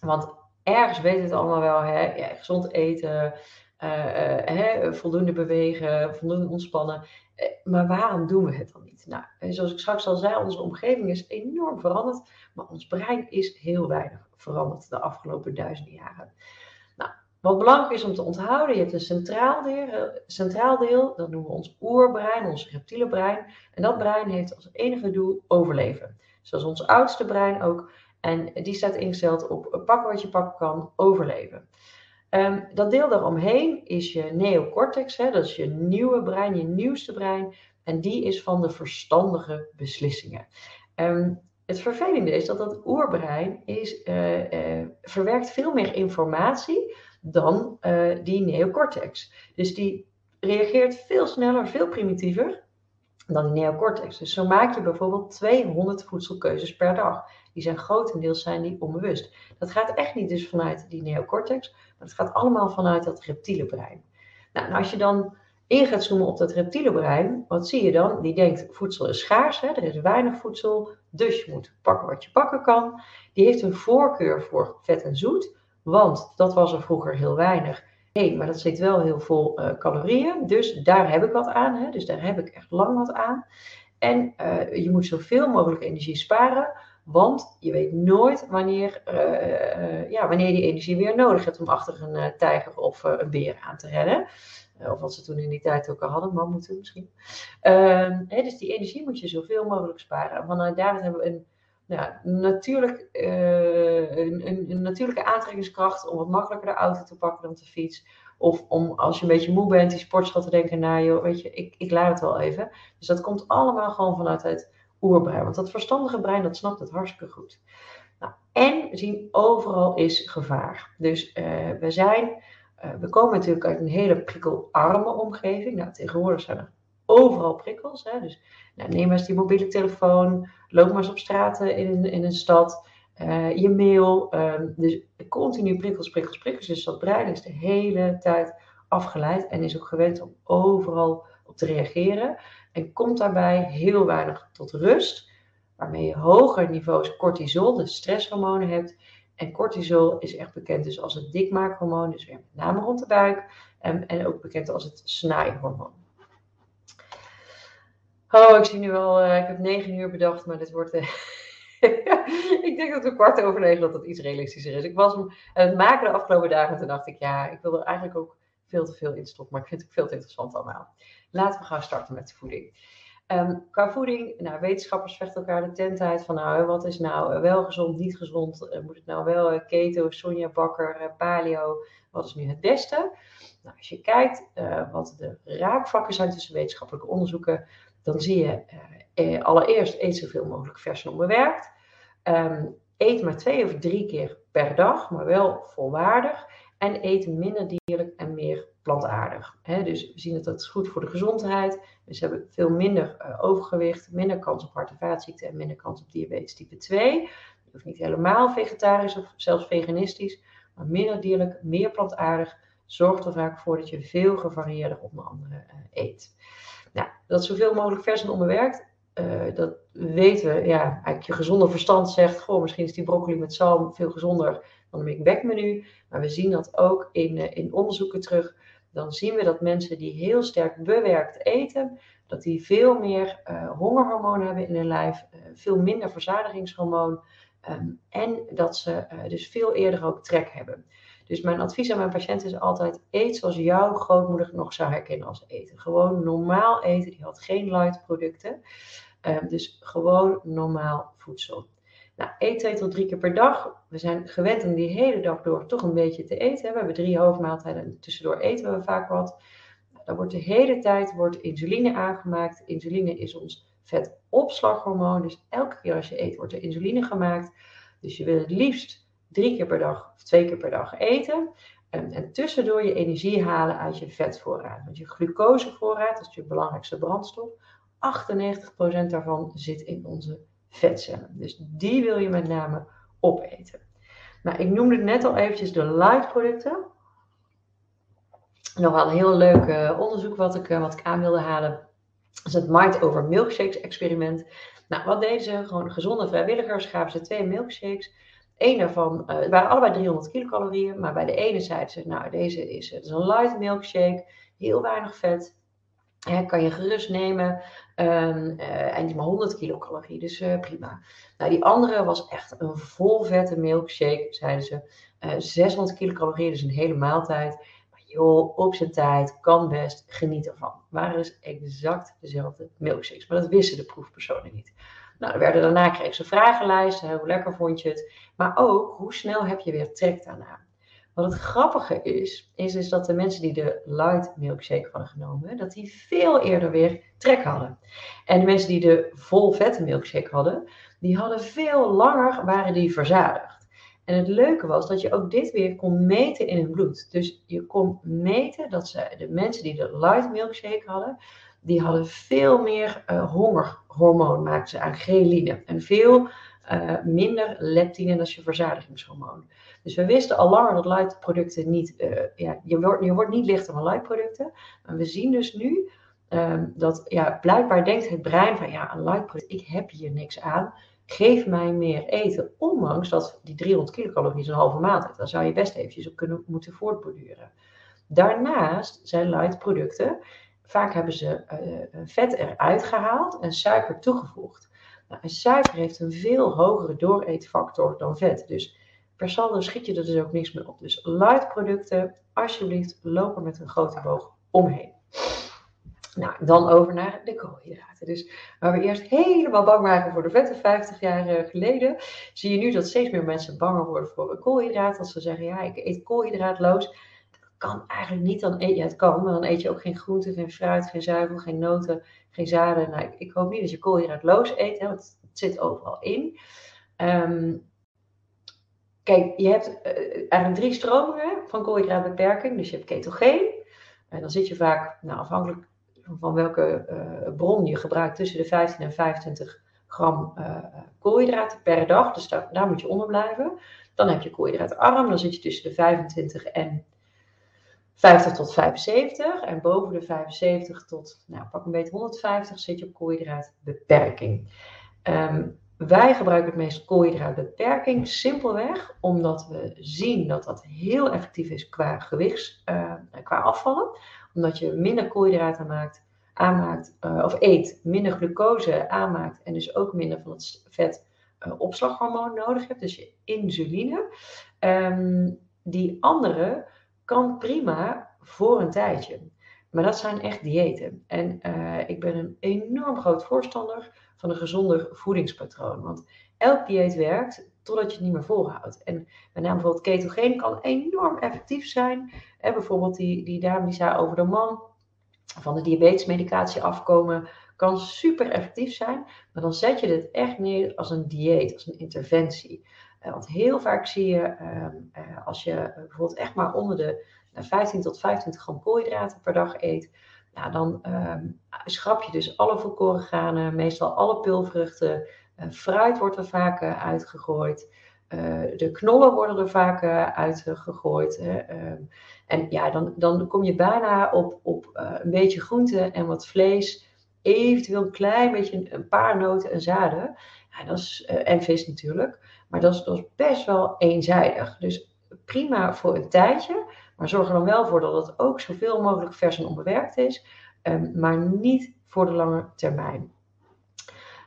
Want ergens weet het allemaal wel, hè? Ja, gezond eten, hè? voldoende bewegen, voldoende ontspannen. maar waarom doen we het dan niet? Nou, zoals ik straks al zei, onze omgeving is enorm veranderd, maar ons brein is heel weinig veranderd de afgelopen duizenden jaren. Wat belangrijk is om te onthouden, je hebt een centraal deel, eh, centraal deel, dat noemen we ons oerbrein, ons reptiele brein. En dat brein heeft als enige doel overleven. Zoals ons oudste brein ook. En die staat ingesteld op pakken wat je pakken kan, overleven. Um, dat deel daaromheen is je neocortex, hè, dat is je nieuwe brein, je nieuwste brein. En die is van de verstandige beslissingen. Um, het vervelende is dat dat oerbrein is, uh, uh, verwerkt veel meer informatie dan uh, die neocortex. Dus die reageert veel sneller, veel primitiever dan die neocortex. Dus zo maak je bijvoorbeeld 200 voedselkeuzes per dag. Die zijn grotendeels zijn die onbewust. Dat gaat echt niet dus vanuit die neocortex, maar het gaat allemaal vanuit dat reptiele brein. Nou, als je dan in gaat zoomen op dat reptiele brein, wat zie je dan? Die denkt voedsel is schaars, hè? er is weinig voedsel, dus je moet pakken wat je pakken kan. Die heeft een voorkeur voor vet en zoet. Want dat was er vroeger heel weinig. Hé, maar dat zit wel heel vol uh, calorieën. Dus daar heb ik wat aan. Hè? Dus daar heb ik echt lang wat aan. En uh, je moet zoveel mogelijk energie sparen. Want je weet nooit wanneer, uh, ja, wanneer je die energie weer nodig hebt om achter een tijger of een beer aan te rennen. of wat ze toen in die tijd ook al hadden, mammoeten misschien. Ehm, dus die energie moet je zoveel mogelijk sparen. En vanuit daar hebben we een ja, natuurlijk, uh, een, een, natuurlijke aantrekkingskracht om wat makkelijker de auto te pakken dan de fiets. Of om als je een beetje moe bent, die sportschool te denken, nou joh, weet je, ik, ik laat het wel even. Dus dat komt allemaal gewoon vanuit het oerbrein. Want dat verstandige brein, dat snapt het hartstikke goed. Nou, en zien overal is gevaar. Dus uh, we zijn, uh, we komen natuurlijk uit een hele prikkelarme omgeving. Nou, tegenwoordig zijn er overal prikkels. Hè? Dus nou, neem maar eens die mobiele telefoon, loop maar eens op straten in, in een stad, uh, je mail. Um, dus continu prikkels, prikkels, prikkels. Dus dat brein is de hele tijd afgeleid en is ook gewend om overal op te reageren. En komt daarbij heel weinig tot rust, waarmee je hoger niveaus cortisol, de stresshormonen, hebt. En cortisol is echt bekend dus als het dikmaakhormoon, dus weer met name rond de buik. En, en ook bekend als het snijhormoon. Oh, ik zie nu al, uh, ik heb negen uur bedacht, maar dit wordt. Uh, ik denk dat we kwart over negen dat dat iets realistischer is. Ik was hem het maken de afgelopen dagen en toen dacht ik, ja, ik wil er eigenlijk ook veel te veel in stoppen, maar ik vind het ook veel te interessant allemaal. Laten we gaan starten met de voeding. Um, qua voeding, nou, wetenschappers vechten elkaar de tent uit van, nou, wat is nou wel gezond, niet gezond? Moet het nou wel keto, soja, bakker, paleo? Wat is nu het beste? Nou, als je kijkt wat de raakvlakken zijn tussen wetenschappelijke onderzoeken, dan zie je uh, allereerst eet zoveel mogelijk vers en onbewerkt. Um, eet maar twee of drie keer per dag, maar wel volwaardig. En eet minder dierlijk en meer plantaardig. dus we zien dat dat is goed voor de gezondheid. Dus hebben veel minder uh, overgewicht, minder kans op hart- en vaatziekten en minder kans op diabetes type 2. Je hoeft niet helemaal vegetarisch of zelfs veganistisch, maar minder dierlijk, meer plantaardig zorgt er vaak voor dat je veel gevarieerder onder andere uh, eet. Nou, dat zoveel mogelijk vers en onbewerkt, uh, dat weten we. Ja, eigenlijk je gezonde verstand zegt, goh, misschien is die broccoli met zalm veel gezonder dan een Big menu. Maar we zien dat ook in, uh, in onderzoeken terug. Dan zien we dat mensen die heel sterk bewerkt eten, dat die veel meer hongerhormoon hebben in hun lijf, veel minder verzadigingshormoon. Um, en dat ze dus veel eerder ook trek hebben. Dus mijn advies aan mijn patiënten is altijd: eet zoals jouw grootmoeder nog zou herkennen als eten. Gewoon normaal eten. Die had geen light producten. Um, dus gewoon normaal voedsel. Nou, eet twee tot drie keer per dag. We zijn gewend om die hele dag door toch een beetje te eten. We hebben drie hoofdmaaltijden en tussendoor eten we vaak wat. Nou, dan wordt de hele tijd wordt insuline aangemaakt. Insuline is ons vetopslaghormoon. Dus elke keer als je eet wordt er insuline gemaakt. Dus je wil het liefst drie keer per dag of twee keer per dag eten. En, en tussendoor je energie halen uit je vetvoorraad. Want je glucosevoorraad, dat is je belangrijkste brandstof, 98% daarvan zit in onze vetcellen. Dus die wil je met name opeten. Nou, ik noemde net al eventjes de light producten. Nog wel een heel leuk uh, onderzoek wat ik, uh, wat ik aan wilde halen. Is het Mind over Milkshakes experiment. Nou, wat deden ze? Gewoon gezonde vrijwilligers gaven ze twee milkshakes. Eén daarvan, uh, het waren allebei 300 kilocalorieën, maar bij de ene zeiden ze, nou deze is, het is een light milkshake, heel weinig vet, kan je gerust nemen um, uh, en die maar 100 kilocalorieën, dus uh, prima. Nou die andere was echt een vol vette milkshake, zeiden ze, 600 kilocalorieën, dus een hele maaltijd. Op zijn tijd, kan best, geniet ervan. Waren dus exact dezelfde milkshakes, maar dat wisten de proefpersonen niet. Nou, werden, daarna kreeg ze vragenlijsten, hoe lekker vond je het, maar ook hoe snel heb je weer trek daarna. Wat het grappige is, is, is dat de mensen die de light milkshake hadden genomen, dat die veel eerder weer trek hadden. En de mensen die de vol vette milkshake hadden, die hadden veel langer, waren die verzadigd. En het leuke was dat je ook dit weer kon meten in hun bloed. Dus je kon meten dat ze, de mensen die de light milkshake hadden, die hadden veel meer uh, hongerhormoon, maakten ze aan ghreline. En veel uh, minder leptine, dat is je verzadigingshormoon. Dus we wisten al langer dat light producten niet, uh, ja, je, wordt, je wordt niet lichter van light producten. Maar we zien dus nu um, dat, ja, blijkbaar denkt het brein van, ja, een light product, ik heb hier niks aan. Geef mij meer eten, ondanks dat die 300 kilocalorieën een halve maaltijd. Daar zou je best eventjes op kunnen moeten voortborduren. Daarnaast zijn light producten Vaak hebben ze uh, vet eruit gehaald en suiker toegevoegd. Nou, en suiker heeft een veel hogere dooreetfactor dan vet. Dus per saldo schiet je er dus ook niks meer op. Dus light producten, alsjeblieft, lopen met een grote boog omheen. Nou, dan over naar de koolhydraten. Dus waar we eerst helemaal bang waren voor de vetten 50 jaar geleden, zie je nu dat steeds meer mensen banger worden voor koolhydraten. Als ze zeggen, ja, ik eet koolhydraatloos kan eigenlijk niet, dan eet je het kan, maar dan eet je ook geen groente, geen fruit, geen zuivel, geen noten, geen zaden. Nou, ik, hoop niet dat je koolhydraatloos eet, hè, want het zit overal in. Um, kijk, je hebt uh, eigenlijk drie stromingen van koolhydraatbeperking. Dus je hebt ketogeen. En dan zit je vaak, nou, afhankelijk van welke uh, bron je gebruikt, tussen de 15 en 25 gram uh, koolhydraten per dag. Dus daar, daar, moet je onder blijven. Dan heb je koolhydraatarm, dan zit je tussen de 25 en 50 tot 75 en boven de 75 tot, nou pak een beetje 150 zit je op koolhydraatbeperking. Um, wij gebruiken het meest koolhydraatbeperking simpelweg omdat we zien dat dat heel effectief is qua gewichts, uh, qua afvallen. Omdat je minder koolhydraten maakt, aanmaakt uh, of eet, minder glucose aanmaakt en dus ook minder van het vet uh, opslaghormoon nodig hebt, dus je insuline. Um, die andere kan prima voor een tijdje. Maar dat zijn echt diëten. En uh, ik ben een enorm groot voorstander van een gezonder voedingspatroon. Want elk dieet werkt totdat je het niet meer volhoudt. En met name bijvoorbeeld ketogeen kan enorm effectief zijn. Bijvoorbeeld die, die dame die zei over de man van de diabetesmedicatie afkomen, kan super effectief zijn. Maar dan zet je dit echt neer als een dieet, als een interventie. want heel vaak zie je, ehm, als je bijvoorbeeld echt maar onder de 15 tot 25 gram koolhydraten per dag eet, nou, dan ehm, schrap je dus alle volkoren granen, meestal alle pulvruchten. Fruit wordt er vaak uitgegooid. de knollen worden er vaak uitgegooid. Ehm, en ja, dan, dan kom je bijna op, op een beetje groente en wat vlees eventueel een klein beetje een paar noten en zaden. Ja, dat is, en vis natuurlijk. Maar dat is, dat is best wel eenzijdig. Dus prima voor een tijdje. Maar zorg er dan wel voor dat het ook zoveel mogelijk vers en onbewerkt is. Um, maar niet voor de lange termijn.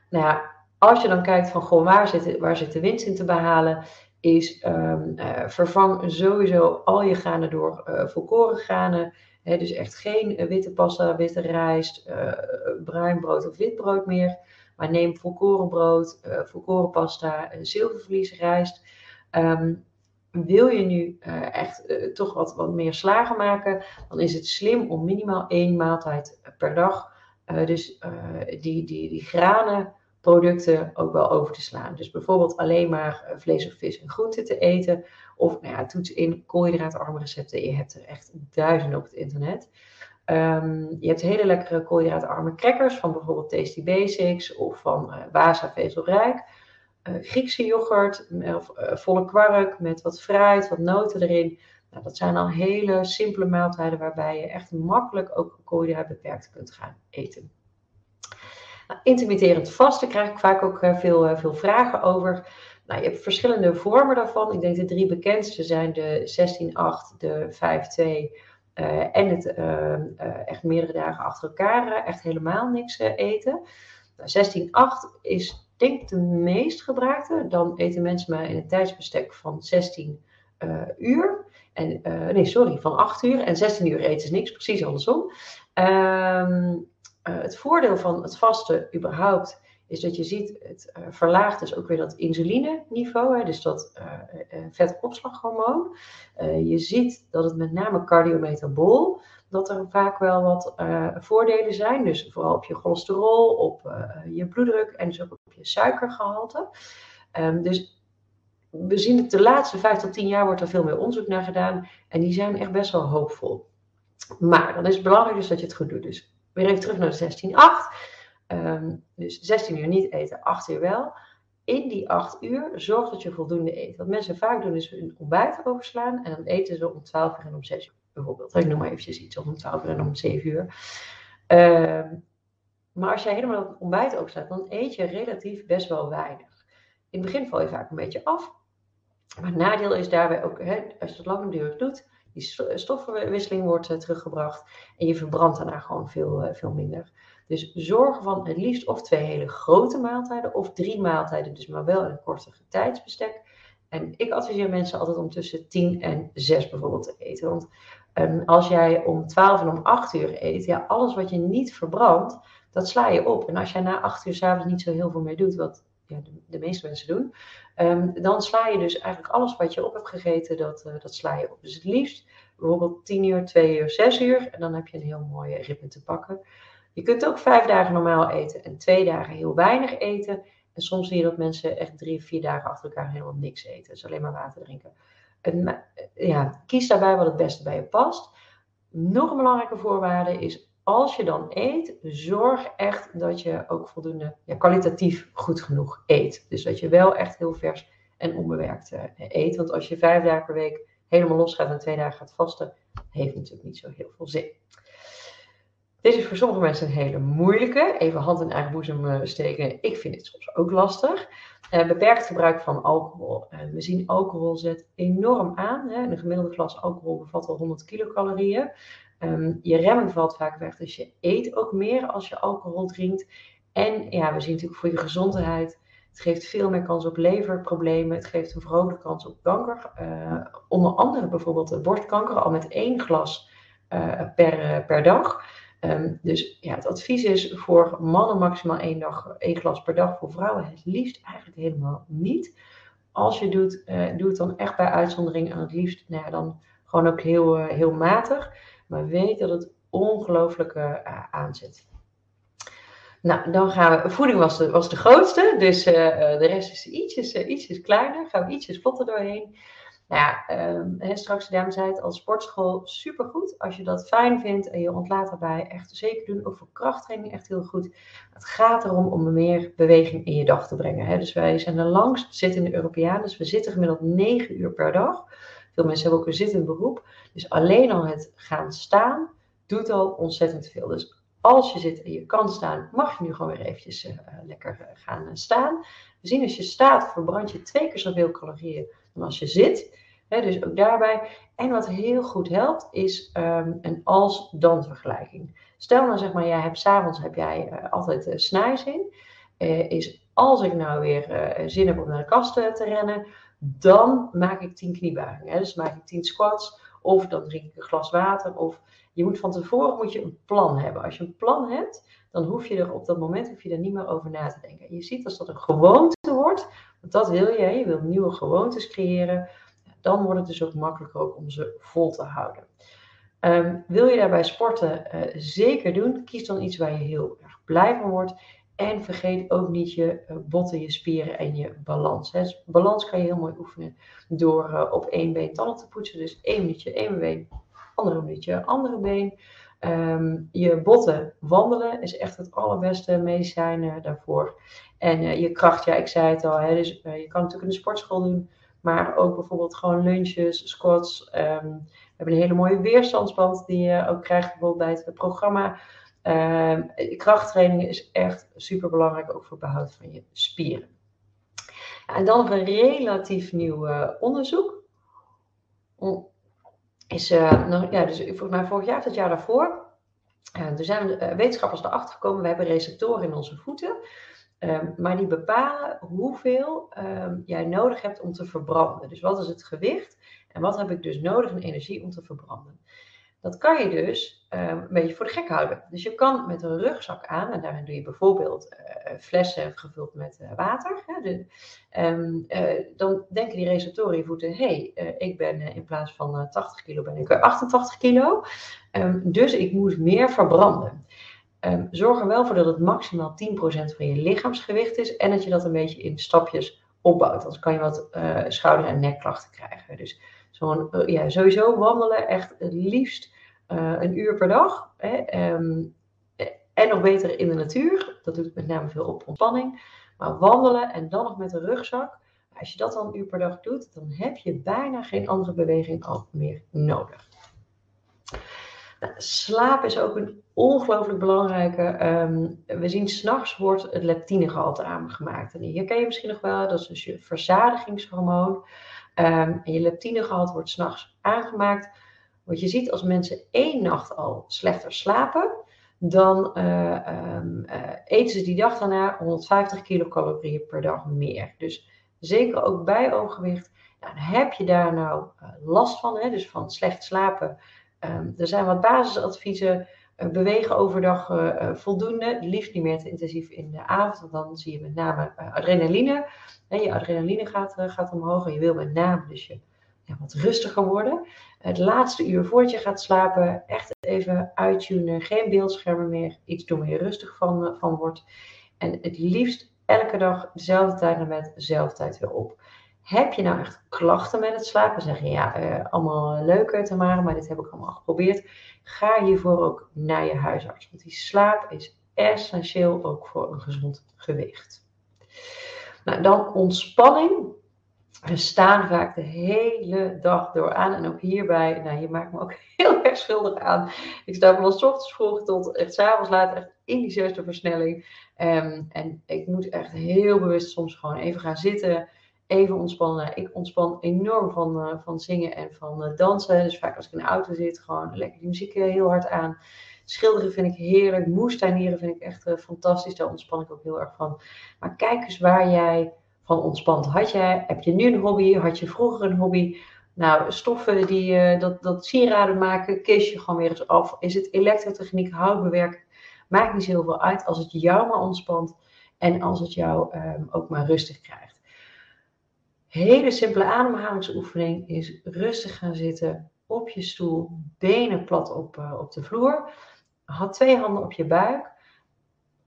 Nou ja, als je dan kijkt van goh, waar zit, waar zit de winst in te behalen, is um, uh, vervang sowieso al je granen door uh, volkoren granen dus echt geen eh, witte pasta, witte rijst, bruin brood of wit brood meer. Maar neem volkoren brood, volkoren pasta, zilvervlies, rijst. Um, wil je nu echt toch wat, wat meer slagen maken, dan is het slim om minimaal één maaltijd per dag. Dus die, die, die granen producten ook wel over te slaan. Dus bijvoorbeeld alleen maar vlees of vis en groenten te eten. Of nou ja, toets in koolhydraatarme recepten. Je hebt er echt duizenden op het internet. Um, je hebt hele lekkere koolhydraatarme crackers van bijvoorbeeld Tasty Basics of van uh, Wasa Vezelrijk. Uh, Griekse yoghurt of volle kwark met wat fruit, wat noten erin. Nou, dat zijn al hele simpele maaltijden waarbij je echt makkelijk ook koolhydraatbeperkt kunt gaan eten. Intermitterend vasten krijg ik vaak ook veel, veel vragen over. Nou, je hebt verschillende vormen daarvan. Ik denk de drie bekendste zijn de 16-8, de 5-2 uh, en het echt meerdere dagen achter elkaar echt helemaal niks eten. Nou, 16-8 is denk ik de meest gebruikte. Dan eten mensen maar in een tijdsbestek van 16 uur. En, nee, sorry, van 8 uur. En 16 uur eten is niks, precies andersom. Ehm, het voordeel van het vasten überhaupt is dat je ziet, het uh, verlaagt dus ook weer dat insuline-niveau, dus dat uh, vetopslaghormoon. je ziet dat het met name cardiometabool, dat er vaak wel wat voordelen zijn. Dus vooral op je cholesterol, op je bloeddruk en dus ook op je suikergehalte. Um, dus we zien het de laatste vijf tot tien jaar wordt er veel meer onderzoek naar gedaan. En die zijn echt best wel hoopvol. Maar dan is het belangrijk dus dat je het goed doet. Dus weer even terug naar de 16-8. Um, dus 16 uur niet eten, 8 uur wel. In die 8 uur zorg dat je voldoende eet. Wat mensen vaak doen is hun ontbijt overslaan en dan eten ze om 12 uur en om 6 uur bijvoorbeeld. Ik noem maar eventjes iets om 12 uur en om 7 uur. Um, maar als jij helemaal het ontbijt overslaat, dan eet je relatief best wel weinig. In het begin val je vaak een beetje af. Maar het nadeel is daarbij ook, hè, als je het langdurig doet, die stoffenwisseling wordt uh, teruggebracht en je verbrandt daarna gewoon veel, uh, veel minder. Dus zorg van het liefst of twee hele grote maaltijden of drie maaltijden, dus maar wel in een kortere tijdsbestek. En ik adviseer mensen altijd om tussen 10 en 6 bijvoorbeeld te eten. Want um, als jij om 12 en om 8 uur eet, ja, alles wat je niet verbrandt, dat sla je op. En als jij na 8 uur s'avonds niet zo heel veel meer doet, wat de, meeste mensen doen, um, dan sla je dus eigenlijk alles wat je op hebt gegeten, dat, uh, dat sla je op. Dus het liefst bijvoorbeeld 10 uur, 2 uur, 6 uur. En dan heb je een heel mooie ritme te pakken. Je kunt ook vijf dagen normaal eten en twee dagen heel weinig eten. En soms zie je dat mensen echt drie, vier dagen achter elkaar helemaal niks eten. Dus alleen maar water drinken. En, ja, kies daarbij wat het beste bij je past. Nog een belangrijke voorwaarde is, als je dan eet, zorg echt dat je ook voldoende ja, kwalitatief goed genoeg eet. Dus dat je wel echt heel vers en onbewerkt uh, eet. Want als je vijf dagen per week helemaal los gaat en twee dagen gaat vasten, heeft natuurlijk niet zo heel veel zin. Dit is voor sommige mensen een hele moeilijke. Even hand in eigen boezem eh, steken. Ik vind het soms ook lastig. Uh, beperkt gebruik van alcohol. We zien alcohol zet enorm aan. Hè. Een gemiddelde glas alcohol bevat al 100 kilocalorieën. Um, je remming valt vaak weg, dus je eet ook meer als je alcohol drinkt. En ja, we zien natuurlijk voor je gezondheid. Het geeft veel meer kans op leverproblemen. Het geeft een verhoogde kans op kanker. onder andere bijvoorbeeld borstkanker, al met één glas per, per dag. Um, dus ja, het advies is voor mannen maximaal één, dag, één glas per dag. Voor vrouwen het liefst eigenlijk helemaal niet. Als je doet, doe het dan echt bij uitzondering. En het liefst nou dan gewoon ook heel, heel matig. Maar weet dat het ongelooflijk uh, aanzet. Nou, dan gaan we. Voeding was de, was de grootste, dus de rest is ietsjes, ietsjes kleiner. Gaan we ietsjes vlotter doorheen. Nou ja, um, straks, de dame zei het, als sportschool supergoed. Als je dat fijn vindt en je ontlaat daarbij, echt zeker doen. Ook voor krachttraining echt heel goed. Het gaat erom om meer beweging in je dag te brengen. Hè. Dus wij zijn de langst zittende Europeaan, dus we zitten gemiddeld 9 uur per dag. Veel mensen hebben ook een zittend beroep. Dus alleen al het gaan staan doet al ontzettend veel. Dus als je zit en je kan staan, mag je nu gewoon weer eventjes uh, lekker uh, gaan staan. We zien als je staat, verbrand je twee keer zoveel calorieën dan als je zit. dus ook daarbij. En wat heel goed helpt, is um, een als-dan vergelijking. Stel nou zeg maar, jij hebt s'avonds heb jij altijd snijzin. Is als ik nou weer zin heb om naar de kast te rennen, dan maak ik 10 kniebuigingen. Dus maak ik 10 squats, of dan drink ik een glas water. Of je moet van tevoren moet je een plan hebben. Als je een plan hebt, dan hoef je er op dat moment hoef je er niet meer over na te denken. Je ziet als dat een gewoonte wordt, want dat wil je, je wil nieuwe gewoontes creëren, dan wordt het dus ook makkelijker ook om ze vol te houden. Um, wil je daarbij sporten uh, zeker doen, kies dan iets waar je heel erg blij van wordt. En vergeet ook niet je uh, botten, je spieren en je balans. Dus balans kan je heel mooi oefenen door uh, op één been tanden te poetsen. Dus één minuutje één been, andere minuutje andere been. Um, je botten wandelen is echt het allerbeste medicijn daarvoor. En uh, je kracht, ja, ik zei het al, dus, je kan natuurlijk in de sportschool doen, maar ook bijvoorbeeld gewoon lunches, squats. Um, we hebben een hele mooie weerstandsband die je ook krijgt bijvoorbeeld bij het programma. Um, krachttraining is echt super belangrijk, ook voor behoud van je spieren. En dan nog een relatief nieuw onderzoek is, uh, nog, ja, dus volgens mij vorig jaar of het jaar daarvoor. Er zijn uh, wetenschappers erachter gekomen, we hebben receptoren in onze voeten. Um, maar die bepalen hoeveel um, jij nodig hebt om te verbranden. Dus wat is het gewicht en wat heb ik dus nodig in energie om te verbranden. Dat kan je dus um, een beetje voor de gek houden. Dus je kan met een rugzak aan, en daarin doe je bijvoorbeeld uh, flessen gevuld met uh, water. Hè, uh, dan denken die receptoren voeten: hé, hey, ik ben in plaats van 80 kilo, ben ik 88 kilo. Um, dus ik moet meer verbranden. zorg er wel voor dat het maximaal 10% van je lichaamsgewicht is en dat je dat een beetje in stapjes opbouwt. Anders kan je wat schouder- en nekklachten krijgen. Dus zo'n, ja, sowieso wandelen echt het liefst uh, een uur per dag. Hè, um, en nog beter in de natuur. Dat doet met name veel op ontspanning. Maar wandelen en dan nog met een rugzak. Als je dat dan een uur per dag doet, dan heb je bijna geen andere beweging al meer nodig. Nou, slaap is ook een ongelooflijk belangrijke. Um, we zien s'nachts wordt het leptinegehalte aangemaakt. En hier ken je misschien nog wel, dat is dus je verzadigingshormoon. Um, en je leptinegehalte wordt s'nachts aangemaakt wat je ziet als mensen één nacht al slechter slapen, dan uh, um, uh, eten ze die dag daarna 150 kilocalorieën per dag meer. Dus zeker ook bij overgewicht. Heb je daar nou uh, last van, hè, dus van slecht slapen? Um, er zijn wat basisadviezen. bewegen overdag voldoende, liefst niet meer te intensief in de avond, want dan zie je met name adrenaline. En je adrenaline gaat, gaat omhoog en je wil met name dus je ja, wat rustiger worden. Het laatste uur voordat je gaat slapen, echt even uittunen. Geen beeldschermen meer. Iets doen waar je rustig van, uh, van wordt. En het liefst elke dag dezelfde tijd en met dezelfde tijd weer op. Heb je nou echt klachten met het slapen? Zeg je ja, uh, allemaal leuker te maken, maar dit heb ik allemaal geprobeerd. Ga hiervoor ook naar je huisarts. Want die slaap is essentieel ook voor een gezond gewicht. Nou, dan ontspanning we staan vaak de hele dag door aan. En ook hierbij, nou, je maakt me ook heel erg schuldig aan. Ik sta van ochtends vroeg tot echt s avonds laat, echt in die zesde versnelling. Um, en ik moet echt heel bewust soms gewoon even gaan zitten, even ontspannen. Ik ontspan enorm van, uh, van zingen en van uh, dansen. Dus vaak als ik in de auto zit, gewoon lekker die muziek heel hard aan. Schilderen vind ik heerlijk. Moestuinieren vind ik echt fantastisch. Daar ontspan ik ook heel erg van. Maar kijk eens waar jij van ontspant. Had jij, heb je nu een hobby? Had je vroeger een hobby? Nou, stoffen die uh, dat, dat sieraden maken, kies je gewoon weer eens af. Is het elektrotechniek, houtbewerk? Maakt niet zoveel uit als het jou maar ontspant en als het jou um, ook maar rustig krijgt. Hele simpele ademhalingsoefening is rustig gaan zitten op je stoel, benen plat op, uh, op de vloer. Had twee handen op je buik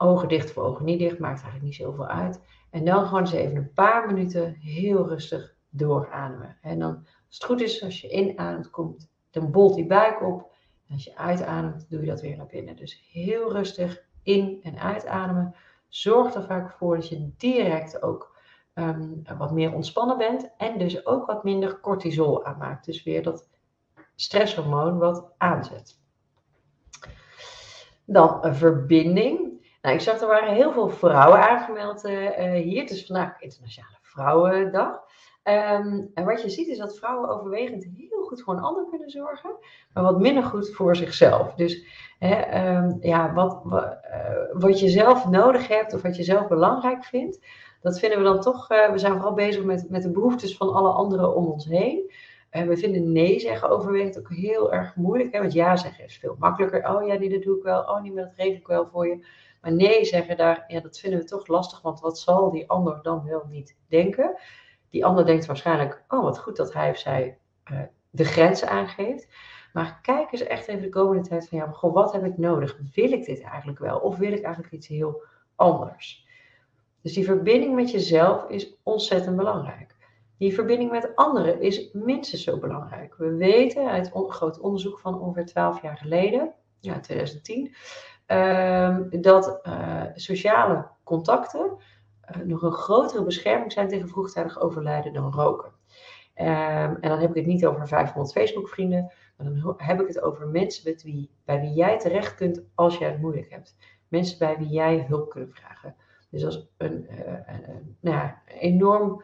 Ogen dicht of ogen niet dicht, maakt eigenlijk niet zoveel uit. En dan gewoon eens even een paar minuten heel rustig doorademen. En dan, als het goed is, als je inademt, komt, dan bolt die buik op. En als je uitademt, doe je dat weer naar binnen. Dus heel rustig in- en uitademen. Zorg er vaak voor dat je direct ook ehm, wat meer ontspannen bent. En dus ook wat minder cortisol aanmaakt. Dus weer dat stresshormoon wat aanzet. Dan een verbinding. Nou, ik zag er waren heel veel vrouwen aangemeld uh, hier. Het is vandaag Internationale Vrouwendag. Um, en wat je ziet is dat vrouwen overwegend heel goed voor een ander kunnen zorgen, maar wat minder goed voor zichzelf. Dus hè, um, ja, wat, uh, wat, je zelf nodig hebt of wat je zelf belangrijk vindt, dat vinden we dan toch, we zijn vooral bezig met, met de behoeftes van alle anderen om ons heen. Uh, we vinden nee zeggen overwegend ook heel erg moeilijk, hè, want ja zeggen is veel makkelijker. Oh ja, die dat doe ik wel, oh niet meer, dat regel ik wel voor je. Maar nee zeggen, daar, ja, dat vinden we toch lastig, want wat zal die ander dan wel niet denken? Die ander denkt waarschijnlijk, oh wat goed dat hij of zij uh, de grenzen aangeeft. Maar kijk eens echt even de komende tijd van, ja, goh, wat heb ik nodig? Wil ik dit eigenlijk wel? Of wil ik eigenlijk iets heel anders? Dus die verbinding met jezelf is ontzettend belangrijk. Die verbinding met anderen is minstens zo belangrijk. We weten uit een groot onderzoek van ongeveer 12 jaar geleden, ja, 2010, um, dat uh, sociale contacten uh, nog een grotere bescherming zijn tegen vroegtijdig overlijden dan roken. Um, en dan heb ik het niet over 500 Facebook-vrienden, maar dan heb ik het over mensen met wie, bij wie jij terecht kunt als jij het moeilijk hebt. Mensen bij wie jij hulp kunt vragen. Dus dat is een, een nou ja, enorm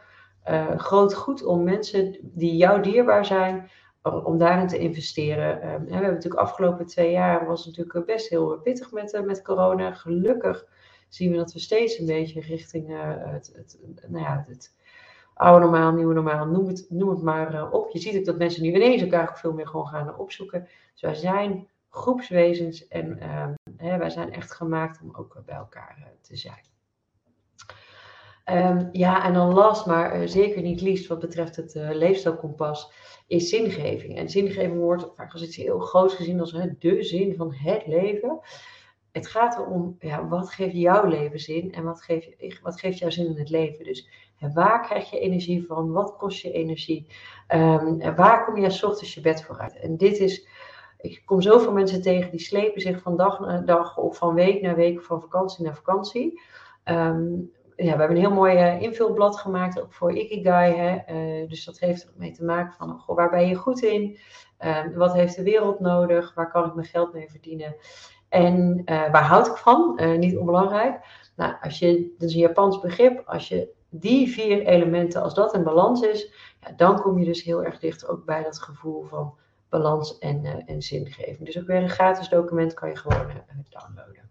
groot goed om mensen die jou dierbaar zijn, om daarin te investeren. Um, we hebben natuurlijk afgelopen twee jaar was natuurlijk best heel pittig met, uh, met corona. Gelukkig zien we dat we steeds een beetje richting uh, het, het, nou ja, het oude normaal, nieuwe normaal, noem het, noem het maar uh, op. Je ziet ook dat mensen nu ineens elkaar ook veel meer gewoon gaan opzoeken. Dus wij zijn groepswezens en hè, wij zijn echt gemaakt om ook bij elkaar te zijn. Um, ja, en dan last, maar uh, zeker niet liefst wat betreft het uh, leefstijlkompas, is zingeving. En zingeving wordt vaak als iets heel groot gezien als hè, de zin van het leven. Het gaat erom, ja, wat geeft jouw leven zin en wat geeft, wat geeft jouw zin in het leven? Dus waar krijg je energie van? Wat kost je energie? En waar kom je s ochtends je bed vooruit? En dit is, ik kom zoveel mensen tegen die slepen zich van dag naar dag of van week naar week, van vakantie naar vakantie. Um, ja, we hebben een heel mooi uh, invulblad gemaakt, ook voor Ikigai. Hè? Uh, dus dat heeft ermee te maken van, goh, waar ben je goed in? Uh, wat heeft de wereld nodig? Waar kan ik mijn geld mee verdienen? En waar houd ik van? niet onbelangrijk. Nou, als je, dat is een Japans begrip, als je die vier elementen, als dat in balans is, ja, dan kom je dus heel erg dicht ook bij dat gevoel van balans en, en zingeving. Dus ook weer een gratis document kan je gewoon downloaden.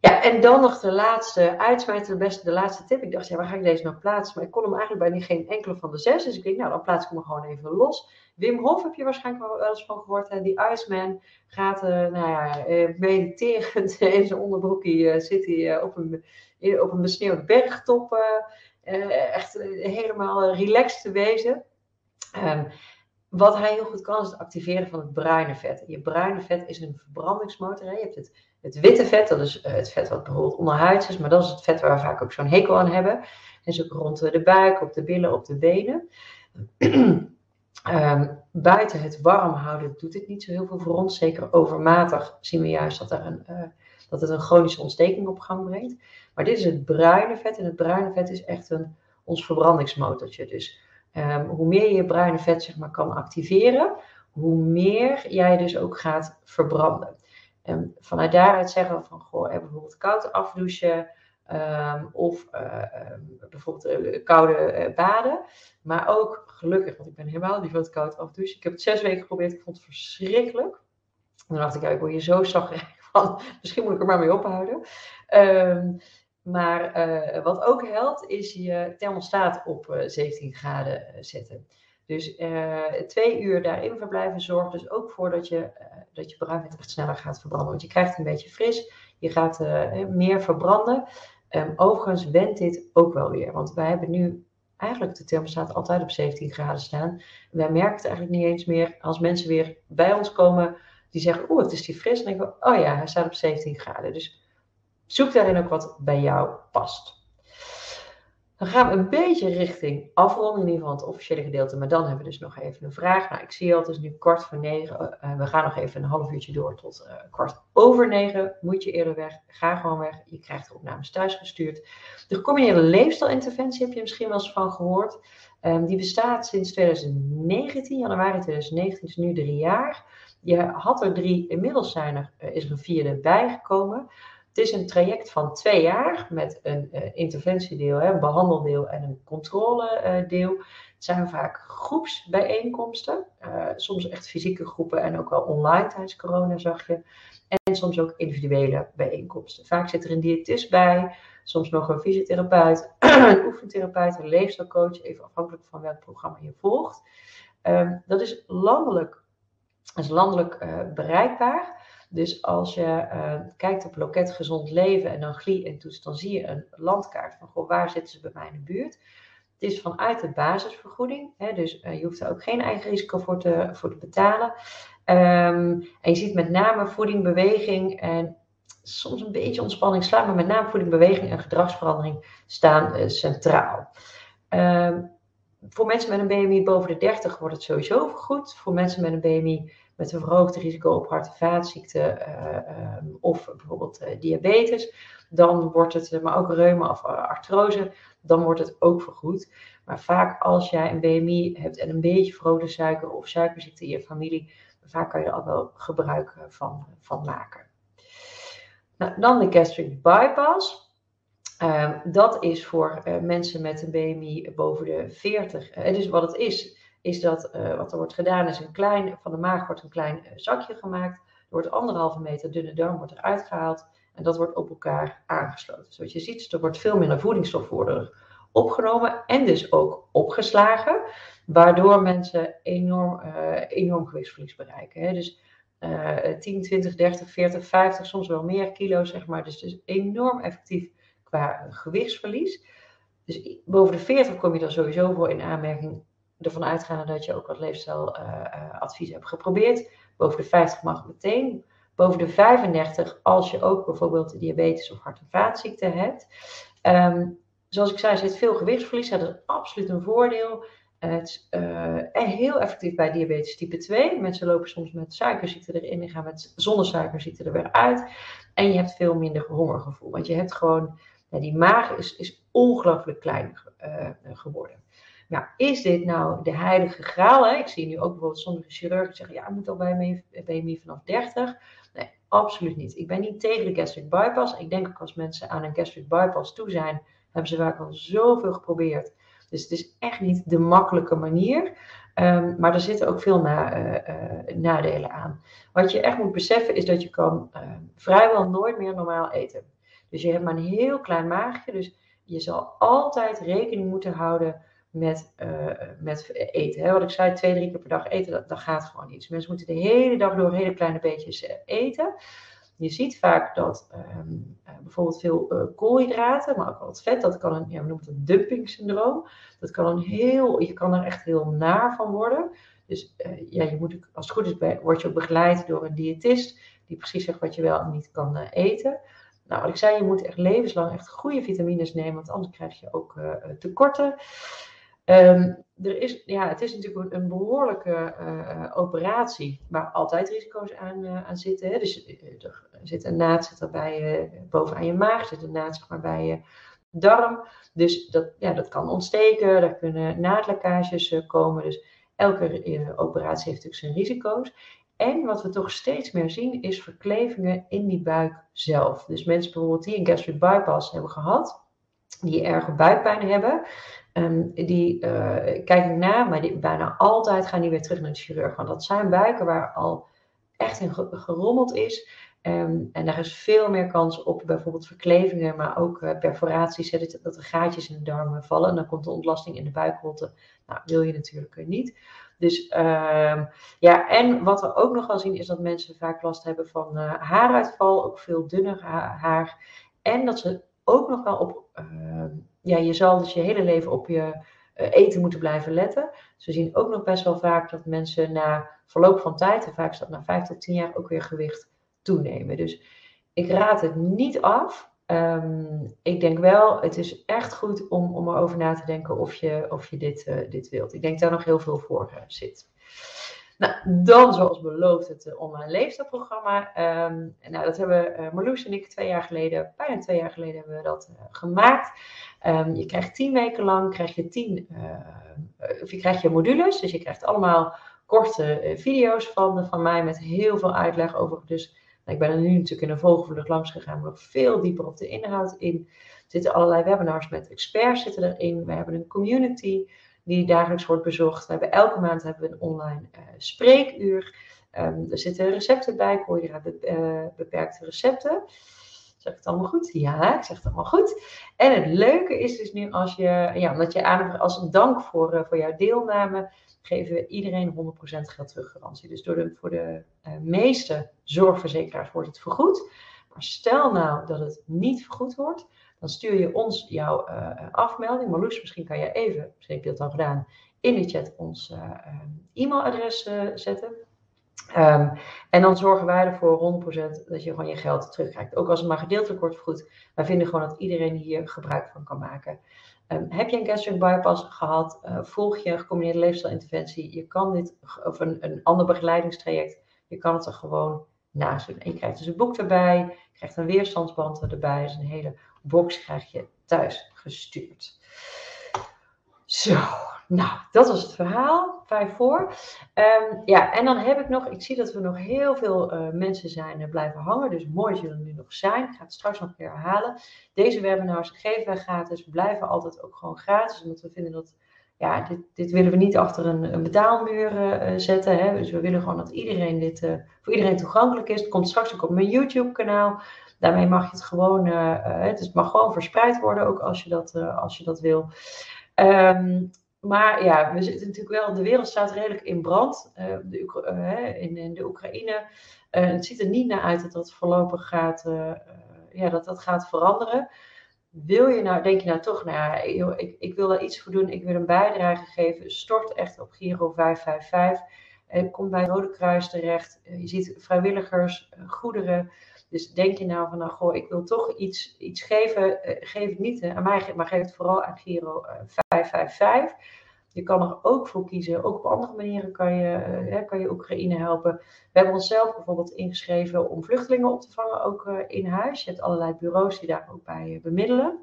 Ja, en dan nog de laatste uitsmijter, de, beste, de laatste tip. Ik dacht, ja, waar ga ik deze nou plaatsen? Maar ik kon hem eigenlijk bij geen enkele van de zes. Dus ik dacht, nou, dan plaats ik hem gewoon even los. Wim Hof heb je waarschijnlijk wel eens van gehoord. Hè? Die Iceman gaat, uh, nou ja, uh, mediterend in zijn onderbroekje uh, zit hij op, een, op een besneeuwde bergtop. echt helemaal relaxed te wezen. Um, wat hij heel goed kan, is het activeren van het bruine vet. Je bruine vet is een verbrandingsmotor. Hè? Je hebt het, het witte vet, dat is het vet wat bijvoorbeeld onderhuids is, maar dat is het vet waar we vaak ook zo'n hekel aan hebben. En zo rond de buik, op de billen, op de benen. um, buiten het warm houden doet het niet zo heel veel voor ons. Zeker overmatig zien we juist dat, er een, uh, dat het een chronische ontsteking op gang brengt. Maar dit is het bruine vet en het bruine vet is echt een, ons verbrandingsmotortje. Dus Um, hoe meer je je bruine vet zeg maar, kan activeren, hoe meer jij dus ook gaat verbranden. En vanuit daaruit zeggen van goh, bijvoorbeeld koud afdouchen um, of uh, um, bijvoorbeeld uh, koude uh, baden. Maar ook gelukkig, want ik ben helemaal niet van het koud afdouchen. Ik heb het zes weken geprobeerd, ik vond het verschrikkelijk. En dan dacht ik, ja, ik word hier zo zagrijnig van, misschien moet ik er maar mee ophouden. Maar uh, wat ook helpt, is je thermostaat op uh, 17 graden zetten. Dus twee uur daarin verblijven zorgt dus ook voor dat je, dat je bruinvet echt sneller gaat verbranden. Want je krijgt een beetje fris, je gaat meer verbranden. Um, overigens wendt dit ook wel weer. Want wij hebben nu eigenlijk de thermostaat altijd op 17 graden staan. Wij merken het eigenlijk niet eens meer als mensen weer bij ons komen die zeggen, oeh, het is die fris. Dan denken we, oh ja, hij staat op 17 graden. Dus zoek daarin ook wat bij jou past. Dan gaan we een beetje richting afronding, in ieder geval het officiële gedeelte. Maar dan hebben we dus nog even een vraag. Nou, ik zie al, het is nu kwart voor negen. Uh, we gaan nog even een half uurtje door tot uh, kwart over negen. Moet je eerder weg, ga gewoon weg. Je krijgt de opnames thuis gestuurd. De gecombineerde leefstijlinterventie heb je misschien wel eens van gehoord. Um, die bestaat sinds 2019, januari 2019, dus nu drie jaar. Je had er drie, inmiddels zijn er, uh, is er een vierde bijgekomen. Het is een traject van twee jaar met een uh, interventiedeel, een behandeldeel en een controledeel. Uh, het zijn vaak groepsbijeenkomsten, uh, soms echt fysieke groepen en ook wel online tijdens corona zag je. En soms ook individuele bijeenkomsten. Vaak zit er een diëtist bij, soms nog een fysiotherapeut, een oefentherapeut, een leefstijlcoach, even afhankelijk van welk programma je volgt. Um, dat is landelijk, is landelijk bereikbaar. Dus als je uh, kijkt op loket gezond leven en dan en toets, dan zie je een landkaart van goh, waar zitten ze bij mij in de buurt. Het is vanuit de basisvergoeding, hè, dus uh, je hoeft er ook geen eigen risico voor te, voor te betalen. Um, en je ziet met name voeding, beweging en soms een beetje ontspanning slaan, maar met name voeding, beweging en gedragsverandering staan uh, centraal. Um, voor mensen met een BMI boven de 30 wordt het sowieso vergoed. Voor mensen met een BMI met een verhoogd risico op hart- en vaatziekten uh, um, of bijvoorbeeld uh, diabetes, dan wordt het, maar ook reuma of artrose, dan wordt het ook vergoed. Maar vaak als jij een BMI hebt en een beetje verhoogde suiker of suikerziekte in je familie, vaak kan je er al wel gebruik van, van maken. Nou, dan de gastric bypass. Um, dat is voor uh, mensen met een BMI boven de 40. En dus wat het is, is dat uh, wat er wordt gedaan is een klein, van de maag wordt een klein uh, zakje gemaakt. Er wordt anderhalve meter dunne darm wordt eruit gehaald en dat wordt op elkaar aangesloten. Zoals je ziet, er wordt veel minder voedingsstof worden opgenomen en dus ook opgeslagen, waardoor mensen enorm, uh, enorm gewichtsverlies bereiken. Hè. Dus 10, 20, 30, 40, 50, soms wel meer kilo, zeg maar. Dus het is enorm effectief qua gewichtsverlies. Dus boven de 40 kom je dan sowieso voor in aanmerking ervan uitgaande dat je ook wat leefstijladvies uh, uh, hebt geprobeerd. Boven de 50 mag meteen. Boven de 35 als je ook bijvoorbeeld diabetes of hart- en vaatziekten hebt. Um, zoals ik zei, zit veel gewichtsverlies. Dat is absoluut een voordeel. Uh, het is heel effectief bij diabetes type 2. Mensen lopen soms met suikerziekte erin en gaan met zonder suikerziekte er weer uit. En je hebt veel minder hongergevoel. Want je hebt gewoon, die maag is, is ongelooflijk klein geworden. Nou, is dit nou de heilige graal? Hè? Ik zie nu ook bijvoorbeeld sommige chirurgen zeggen, ja, ik moet al bij BMI vanaf 30. Nee, absoluut niet. Ik ben niet tegen de gastric bypass. Ik denk ook als mensen aan een gastric bypass toe zijn, hebben ze vaak al zoveel geprobeerd. Dus het is echt niet de makkelijke manier. Um, maar er zitten ook veel na, uh, uh, nadelen aan. Wat je echt moet beseffen is dat je kan uh, vrijwel nooit meer normaal eten. Dus je hebt maar een heel klein maagje. Dus je zal altijd rekening moeten houden met, uh, met eten. Hè. Wat ik zei, twee, drie keer per dag eten, dat, gaat gewoon niet. Dus mensen moeten de hele dag door hele kleine beetjes uh, eten. Je ziet vaak dat um, uh, bijvoorbeeld veel koolhydraten, maar ook wat vet, dat kan een, ja, we noemen het een dumping syndroom. Dat kan een heel, je kan er echt heel naar van worden. Dus ja, je moet, als het goed is, word je ook begeleid door een diëtist, die precies zegt wat je wel en niet kan eten. Nou, wat ik zei, je moet echt levenslang echt goede vitamines nemen, want anders krijg je ook tekorten. Um, er is, ja, het is natuurlijk een, behoorlijke uh, operatie waar altijd risico's aan, uh, aan zitten. Hè. Dus er zit een naad zit er bij, bovenaan je maag, zit een naad zeg maar, bij je darm. Dus dat, ja, dat kan ontsteken, er kunnen naadlekkages komen. Dus elke operatie heeft natuurlijk zijn risico's. En wat we toch steeds meer zien is verklevingen in die buik zelf. Dus mensen bijvoorbeeld die een gastric bypass hebben gehad, die erge buikpijn hebben, Um, die uh, kijk ik na, maar die, bijna altijd gaan die weer terug naar de chirurg. Want dat zijn buiken waar al echt in gerommeld is. Um, en daar is veel meer kans op bijvoorbeeld verklevingen, maar ook uh, perforaties, dat, dat er gaatjes in de darmen vallen. En dan komt de ontlasting in de buikholte. Nou, wil je natuurlijk uh, niet. Dus um, ja, en wat we ook nog wel zien is dat mensen vaak last hebben van haaruitval, ook veel dunner haar. En dat ze ook nog wel op ja, je zal dus je hele leven op je uh, eten moeten blijven letten. We zien ook nog best wel vaak dat mensen na verloop van tijd, en vaak is dat na 5 tot 10 jaar, ook weer gewicht toenemen. Dus ik raad het niet af Ehm, ik denk wel, het is echt goed om, om erover na te denken of je, of je dit, uh, dit wilt. Ik denk daar nog heel veel voor uh, zit. Nou, dan zoals beloofd het uh, online leefstijlprogramma. Um, nou, dat hebben Marloes en ik twee jaar geleden, bijna twee jaar geleden hebben we dat gemaakt. Um, je krijgt tien weken lang, krijg je tien, of je krijgt je modules. Dus je krijgt allemaal korte video's van, van mij met heel veel uitleg over dus nou, ik ben er nu natuurlijk in een vogelvlucht langs gegaan, maar nog veel dieper op de inhoud in. Er zitten allerlei webinars met experts zitten erin. We hebben een community die dagelijks wordt bezocht. Hebben elke maand hebben we een online uh, spreekuur. Um, er zitten recepten bij, Kooi uh, beperkte recepten. Zeg ik het allemaal goed? Ja, ik zeg het allemaal goed. En het leuke is dus nu als je, ja, omdat je aan, als een dank voor, uh, voor jouw deelname, geven we iedereen 100% geld teruggarantie. Dus door voor de meeste zorgverzekeraars wordt het vergoed. Maar stel nou dat het niet vergoed wordt, dan stuur je ons jouw uh, afmelding. Marloes, misschien kan je even, misschien heb je dat al gedaan, in de chat ons uh, e-mailadres zetten. Um, en dan zorgen wij ervoor 100% dat je gewoon je geld terugkrijgt. Ook als het maar gedeeltelijk wordt vergoed. Wij vinden gewoon dat iedereen hier gebruik van kan maken. Um, heb je een gastric bypass gehad? Volg je een gecombineerde leefstijlinterventie? Je kan dit, of een, een ander begeleidingstraject, je kan het er gewoon naast doen. En je krijgt dus een boek erbij, je krijgt een weerstandsband erbij, dus een hele box krijg je thuis gestuurd. Zo, nou, dat was het verhaal. Vijf voor. Um, ja, en dan heb ik nog, ik zie dat we nog heel veel uh, mensen zijn uh, blijven hangen. Dus mooi dat jullie nu nog zijn. Ik ga het straks nog een keer herhalen. Deze webinars geven wij gratis, blijven altijd ook gewoon gratis. Omdat we vinden dat, ja, dit, dit willen we niet achter een, een betaalmuur uh, zetten. Hè? Dus we willen gewoon dat iedereen dit voor iedereen toegankelijk is. Het komt straks ook op mijn YouTube kanaal. Daarmee mag je het gewoon, het mag gewoon verspreid worden, ook als je dat, als je dat wil. Um, maar ja, we zitten natuurlijk wel, de wereld staat redelijk in brand de, in, de Oekraïne. Het ziet er niet naar uit dat dat voorlopig gaat, ja, dat dat gaat veranderen. Wil je nou, denk je nou toch, nou ik, ik wil daar iets voor doen, ik wil een bijdrage geven, stort echt op Giro 555. Kom bij Rode Kruis terecht. je ziet vrijwilligers, goederen. Dus denk je nou van, nou goh, ik wil toch iets, iets geven, uh, geef het niet aan mij, maar geef het vooral aan Giro uh, 555. Je kan er ook voor kiezen. Ook op andere manieren kan je, uh, kan je Oekraïne helpen. We hebben onszelf bijvoorbeeld ingeschreven om vluchtelingen op te vangen, ook in huis. Je hebt allerlei bureaus die daar ook bij bemiddelen.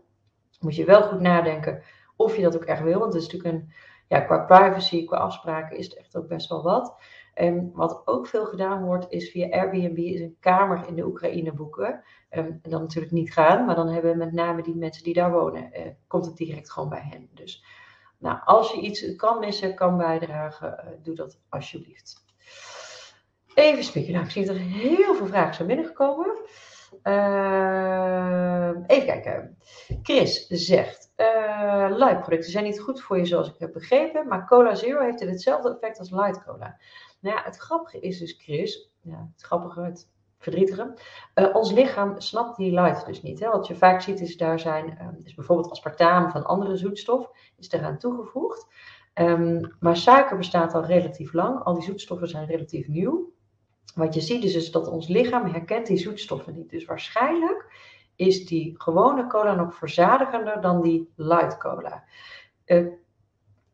Moet je wel goed nadenken of je dat ook echt wil. Want het is natuurlijk een, ja, qua privacy, qua afspraken is het echt ook best wel wat. En wat ook veel gedaan wordt, is via Airbnb is een kamer in de Oekraïne boeken. Um, en dan natuurlijk niet gaan, maar dan hebben met name die mensen die daar wonen, uh, komt het direct gewoon bij hen. Dus nou, als je iets kan missen, kan bijdragen, uh, doe dat alsjeblieft. Even spieken. Nou, ik zie dat er heel veel vragen zijn binnengekomen. Uh, even kijken. Chris zegt: uh, Light producten zijn niet goed voor je, zoals ik heb begrepen. Maar Cola Zero heeft hetzelfde effect als Light Cola. Nou ja, het grappige is dus, Chris, ja, het grappige, het verdrietige, uh, ons lichaam snapt die light dus niet. Hè? Wat je vaak ziet is, daar zijn, uh, is bijvoorbeeld aspartaam van andere zoetstof, is eraan toegevoegd. Um, maar suiker bestaat al relatief lang, al die zoetstoffen zijn relatief nieuw. Wat je ziet is, is dat ons lichaam herkent die zoetstoffen niet. Dus waarschijnlijk is die gewone cola nog verzadigender dan die light cola. Uh,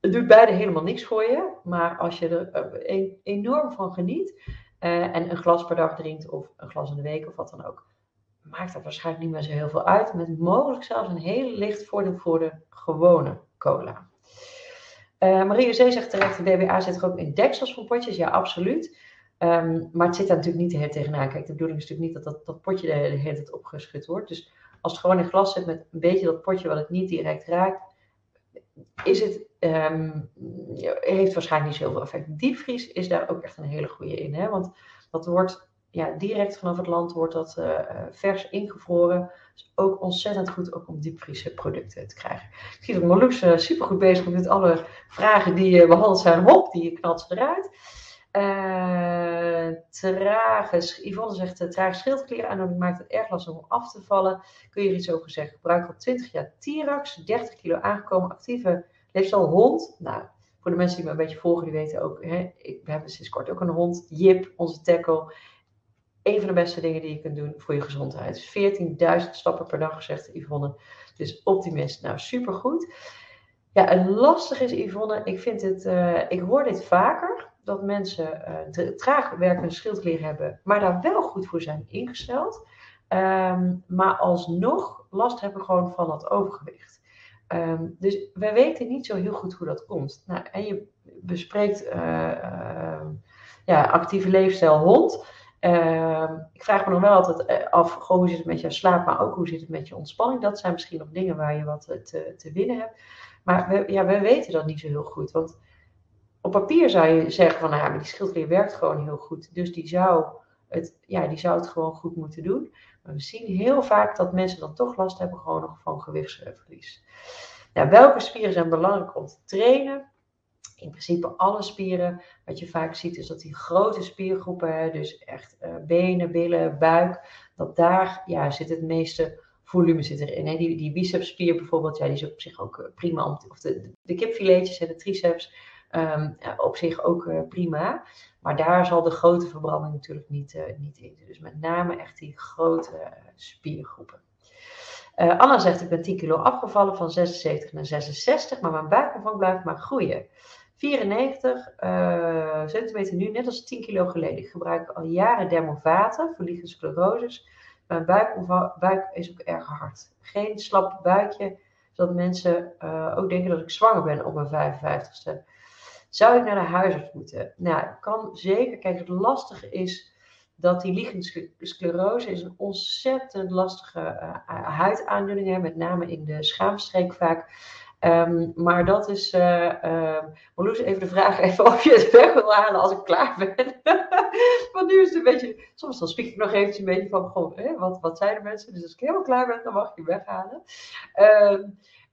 het doet beide helemaal niks voor je, maar als je er uh, enorm van geniet uh, en een glas per dag drinkt of een glas in de week of wat dan ook, maakt dat waarschijnlijk niet meer zo heel veel uit. Met mogelijk zelfs een heel licht voordeel voor de gewone cola. Uh, Marie Zee zegt terecht, de DBA zit er ook in deksels van potjes. Ja, absoluut. Um, maar het zit daar natuurlijk niet de hele tegenaan. Kijk, de bedoeling is natuurlijk niet dat dat, dat potje de de hele tijd opgeschud wordt. Dus als het gewoon in glas zit met een beetje dat potje wat het niet direct raakt, is het, um, heeft waarschijnlijk niet zoveel effect. Diepvries is daar ook echt een hele goede in. Hè? Want dat wordt ja, direct vanaf het land wordt dat uh, vers ingevroren. Dus ook ontzettend goed ook om diepvriese producten te krijgen. Ik zie dat Marloes uh, super goed bezig is met alle vragen die behandeld zijn. Hop, die knalt eruit. Uh, trage, Yvonne zegt, uh, trage schildklier aan, dat maakt het erg lastig om af te vallen. Kun je er iets over zeggen? Gebruik al 20 jaar Tirax, 30 kilo aangekomen, actieve leefstijl hond. Nou, voor de mensen die me een beetje volgen, die weten ook, hè, ik, we hebben sinds kort ook een hond, Jip, onze tackle. een van de beste dingen die je kunt doen voor je gezondheid. 14.000 stappen per dag, zegt Yvonne. Dus optimist. Nou, supergoed. Ja, het lastige is, Yvonne, ik vind het, uh, ik hoor dit vaker, dat mensen uh, traag werkende schildklier hebben, maar daar wel goed voor zijn ingesteld. Um, maar alsnog last hebben gewoon van dat overgewicht. Um, dus wij weten niet zo heel goed hoe dat komt. Nou, en je bespreekt uh, uh, ja, actieve leefstijl hond. Ik vraag me nog wel altijd af, goh, hoe zit het met je slaap, maar ook hoe zit het met je ontspanning. Dat zijn misschien nog dingen waar je wat te, te winnen hebt. Maar we, ja, we weten dat niet zo heel goed. Want op papier zou je zeggen van, nou maar die schildklier werkt gewoon heel goed. Dus die zou het, ja, die zou het gewoon goed moeten doen. Maar we zien heel vaak dat mensen dan toch last hebben gewoon nog van gewichtsverlies. Nou, welke spieren zijn belangrijk om te trainen? In principe alle spieren. Wat je vaak ziet is dat die grote spiergroepen, dus echt uh, benen, billen, buik, dat daar ja, zit het meeste volume zit erin. Die, die bicepsspier bijvoorbeeld, ja, die is op zich ook eh, prima. Om of de, de kipfiletjes en de triceps um, op zich ook uh, prima. Maar daar zal de grote verbranding natuurlijk niet, uh, niet in. Dus met name echt die grote uh, spiergroepen. Anna zegt, ik ben 10 kilo afgevallen van 76 naar 66, maar mijn buikomvang blijft maar groeien. 94 centimeter nu, net als 10 kilo geleden. Ik gebruik al jaren dermovaten voor lichensclerosis. Mijn buik is ook erg hard. Geen slap buikje, zodat mensen ook denken dat ik zwanger ben op mijn 55ste. Zou ik naar de huisarts moeten? Nou, kan zeker. Kijk, het lastige is dat die liggende sclerose is een ontzettend lastige uh, huidaandoening is, met name in de schaamstreek vaak. Um, maar dat is, uh, even de vraag even of je het weg wil halen als ik klaar ben. Want nu is het een beetje, soms dan spiek ik nog eventjes een beetje van, hè, wat, wat zijn de mensen? Dus als ik helemaal klaar ben, dan mag je weghalen.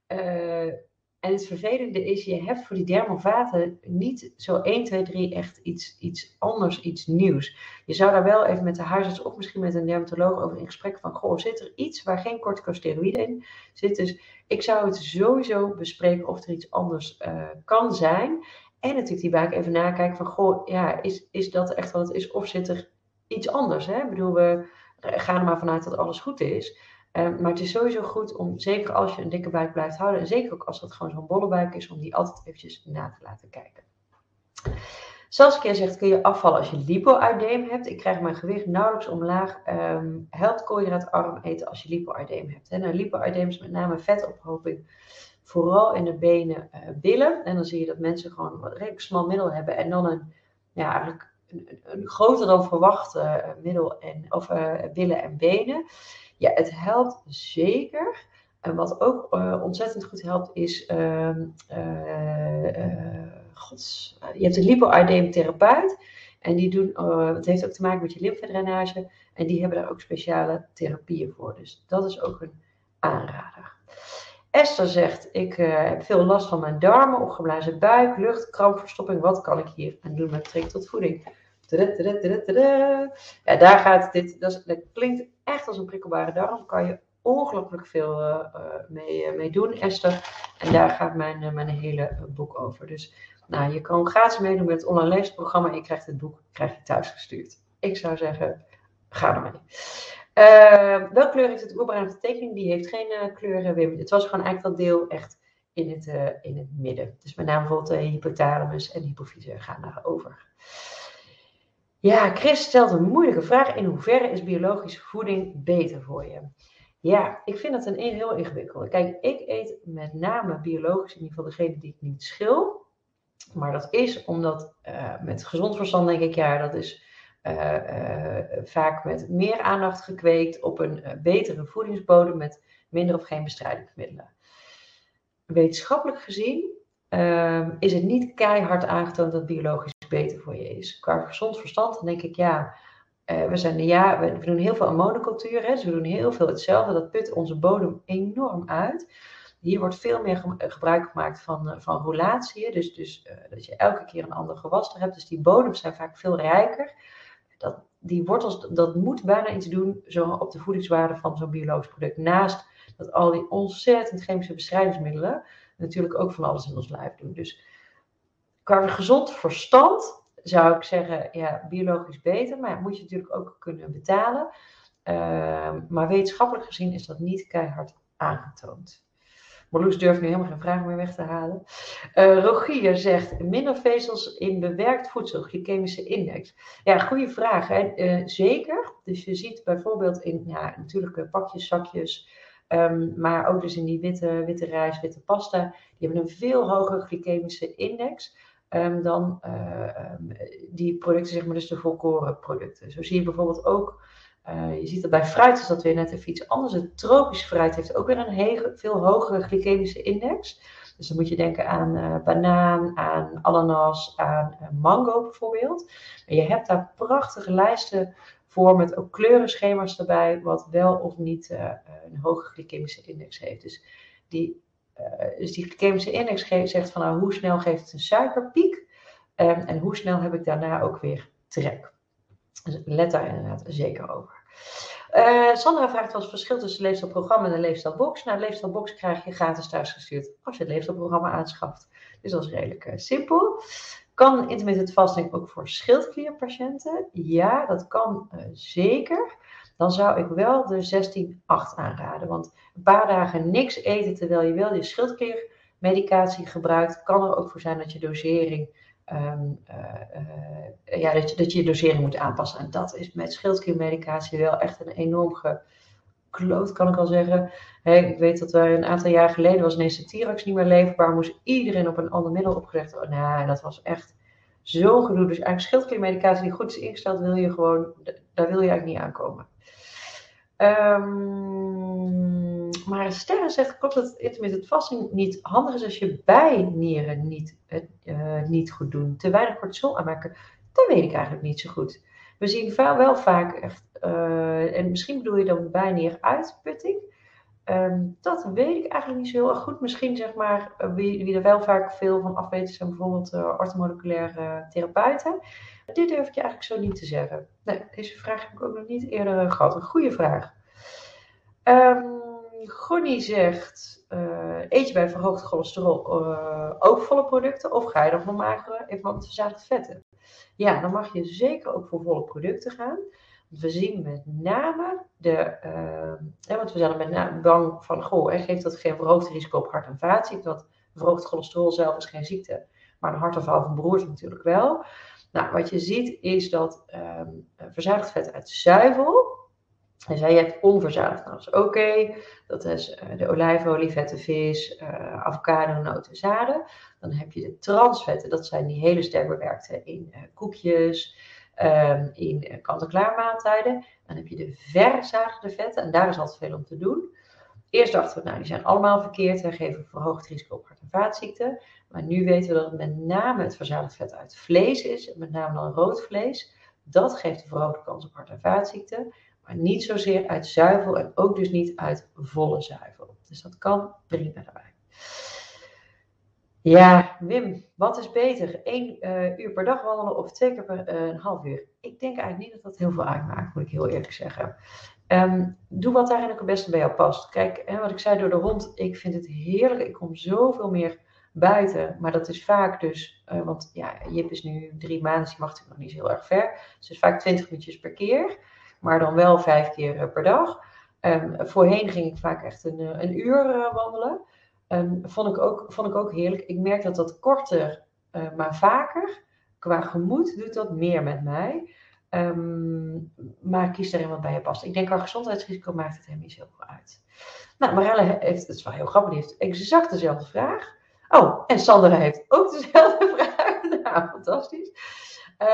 Uh, en het vervelende is, je hebt voor die dermovaten niet zo 1, 2, 3 echt iets, iets anders, iets nieuws. Je zou daar wel even met de huisarts of misschien met een dermatoloog over in gesprek van, goh, zit er iets waar geen corticosteroïden in zit? Dus ik zou het sowieso bespreken of er iets anders uh, kan zijn. En natuurlijk die buik even nakijken van, goh, ja, is, is dat echt wat het is? Of zit er iets anders? Hè? Ik bedoel, we gaan er maar vanuit dat alles goed is. Uh, maar het is sowieso goed om, zeker als je een dikke buik blijft houden, en zeker ook als dat gewoon zo'n bolle buik is, om die altijd eventjes na te laten kijken. Saskia zegt, kun je afvallen als je lipo-uitdeem hebt? Ik krijg mijn gewicht nauwelijks omlaag. Um, helpt koolhydraatarm eten als je lipo-uitdeem hebt. Hè? Nou, lipo-uitdeem is met name vetophoping, vooral in de benen, uh, billen. En dan zie je dat mensen gewoon wat redelijk smal middel hebben en dan een, ja, eigenlijk een, een groter dan verwacht uh, middel en, of uh, billen en benen. Ja, het helpt zeker. En wat ook uh, ontzettend goed helpt is, uh, uh, gods, je hebt een lipoideem-therapeut. En die doen, het heeft ook te maken met je lymfedrainage. En die hebben daar ook speciale therapieën voor. Dus dat is ook een aanrader. Esther zegt, ik heb veel last van mijn darmen, opgeblazen buik, lucht, krampverstopping. Wat kan ik hier aan doen met betrekking tot voeding? Ja, daar gaat dit, dat, klinkt echt als een prikkelbare darm. Kan je ongelooflijk veel uh, mee, uh, mee, doen, Esther. En daar gaat mijn, mijn hele boek over. Dus nou, je kan gratis meedoen met het online leesprogramma. Je krijgt het boek krijg je thuis gestuurd. Ik zou zeggen, ga ermee. Uh, welke kleur heeft het oerbruine tekening? Die heeft geen kleuren, Wim. Het was gewoon eigenlijk dat deel echt in het, in het midden. Dus met name bijvoorbeeld de hypothalamus en de hypofyse gaan daarover. Ja, Chris stelt een moeilijke vraag. In hoeverre is biologische voeding beter voor je? Ja, ik vind dat een heel ingewikkeld. Kijk, ik eet met name biologisch, in ieder geval degene die ik niet schil. Maar dat is omdat uh, met gezond verstand denk ik, ja, dat is uh, uh, vaak met meer aandacht gekweekt op een betere voedingsbodem met minder of geen bestrijdingsmiddelen. Wetenschappelijk gezien ehm, is het niet keihard aangetoond dat biologisch beter voor je is. Qua gezond verstand, dan denk ik, ja, uh, we, zijn, ja we, doen heel veel aan monocultuur, hè, dus we doen heel veel hetzelfde. Dat put onze bodem enorm uit. Hier wordt veel meer ge gebruik gemaakt van, uh, van dus, dus dat je elke keer een ander gewas er hebt. Dus die bodems zijn vaak veel rijker. Dat, die wortels, dat moet bijna iets doen zo op de voedingswaarde van zo'n biologisch product. Naast dat al die ontzettend chemische bestrijdingsmiddelen natuurlijk ook van alles in ons lijf doen. Dus qua gezond verstand zou ik zeggen, ja, biologisch beter, maar moet je natuurlijk ook kunnen betalen. Ehm, maar wetenschappelijk gezien is dat niet keihard aangetoond. Marloes durft nu helemaal geen vragen meer weg te halen. Uh, Rogier zegt, minder vezels in bewerkt voedsel, glycemische index. Ja, goede vraag. Hè? Uh, zeker. Dus je ziet bijvoorbeeld in, ja, natuurlijk pakjes, zakjes, um, maar ook dus in die witte, witte rijst, witte pasta, die hebben een veel hogere glycemische index. Um, dan um, die producten, zeg maar, dus de volkoren producten. Zo zie je bijvoorbeeld ook uh, je ziet dat bij fruit is dat weer net even iets anders. Het tropisch fruit heeft ook weer een veel hogere glycemische index. Dus dan moet je denken aan uh, banaan, aan ananas, aan uh, mango bijvoorbeeld. Je hebt daar prachtige lijsten voor met ook kleurenschema's erbij, wat wel of niet een hoge glycemische index heeft. Dus die, dus die glycemische index zegt van nou, hoe snel geeft het een suikerpiek um, en hoe snel heb ik daarna ook weer trek. Dus let daar inderdaad zeker over. Uh, Sandra vraagt wat het verschil tussen leefstijlprogramma en de leefstijlbox. Nou, leefstijlbox krijg je gratis thuisgestuurd als je het leefstijlprogramma aanschaft. Dus dat is redelijk uh, simpel. Kan intermittent fasting ook voor schildklierpatiënten? Ja, dat kan zeker. Dan zou ik wel de 16-8 aanraden. Want een paar dagen niks eten terwijl je wel je schildkliermedicatie gebruikt, kan er ook voor zijn dat je dosering Um, uh, ja, dat, je, dat je dosering moet aanpassen. En dat is met schildkliermedicatie wel echt een enorm gekloot, kan ik al zeggen. Ik weet dat er een aantal jaar geleden was ineens de Tirax niet meer leefbaar. Moest iedereen op een ander middel opgelegd worden. Nou, dat was echt zo gedoe. Dus eigenlijk schildkliermedicatie die goed is ingesteld, wil je gewoon, daar wil je eigenlijk niet aankomen. Um, maar Sterren zegt, klopt dat intermittent fasting niet handig is als je bijnieren niet, uh, niet goed doen? Te weinig cortisol aanmaken? Dat weet ik eigenlijk niet zo goed. We zien wel vaak echt, uh, en misschien bedoel je dan bijnieruitputting. Um, dat weet ik eigenlijk niet zo heel erg goed. Misschien zeg maar, uh, wie, wie er wel vaak veel van af weten, zijn bijvoorbeeld uh, orthomoleculaire therapeuten. Dit durf ik je eigenlijk zo niet te zeggen. Nee, deze vraag heb ik ook nog niet eerder gehad. Een goede vraag. Um, zegt, eet je bij verhoogd cholesterol ook volle producten of ga je dan voor magere even verzadigd vetten? Ja, dan mag je zeker ook voor volle producten gaan. We zien met name de, uh, want we zijn er met name bang van, goh, geeft dat geen verhoogd risico op hart- en vaatziekte? Want verhoogd cholesterol zelf is geen ziekte, maar een hartaanval van broers natuurlijk wel. Nou, wat je ziet is dat um, verzadigd vet uit zuivel, zei, je hebt onverzadigd. Nou, dat is oké. Dat is uh, de olijfolie, vette vis, uh, avocado, noten, zaden. Dan heb je de transvetten. Dat zijn die hele sterk bewerkte in uh, koekjes, um, in kant-en-klaar maaltijden. Dan heb je de verzadigde vetten. En daar is altijd veel om te doen. Eerst dachten we, nou, die zijn allemaal verkeerd en geven verhoogd risico op hart- en vaatziekten. Maar nu weten we dat het met name het verzadigd vet uit vlees is. Met name dan rood vlees. Dat geeft een verhoogde kans op hart- en vaatziekten. Maar niet zozeer uit zuivel en ook dus niet uit volle zuivel. Dus dat kan prima daarbij. Ja, Wim, wat is beter? Eén uh, uur per dag wandelen of twee keer per uh, een half uur? Ik denk eigenlijk niet dat dat heel veel uitmaakt, moet ik heel eerlijk zeggen. Um, doe wat ook het beste bij jou past. Kijk, hè, wat ik zei door de hond, ik vind het heerlijk. Ik kom zoveel meer buiten. Maar dat is vaak dus, uh, want ja, Jip is nu drie maanden, dus mag natuurlijk nog niet zo heel erg ver. Dus vaak 20 minuutjes per keer maar dan wel vijf keer eh, per dag. Um, voorheen ging ik vaak echt een, eh, een uur wandelen. Um, vond, ik ook, vond ik ook heerlijk. Ik merk dat dat korter, uh, maar vaker, qua gemoed doet dat meer met mij. Um, maar kies erin wat bij je past. Ik denk qua gezondheidsrisico maakt het hem niet zoveel uit. Nou, Marelle heeft, het is wel heel grappig, die heeft exact dezelfde vraag. Oh, en Sandra heeft ook dezelfde vraag. nou, fantastisch. Uh,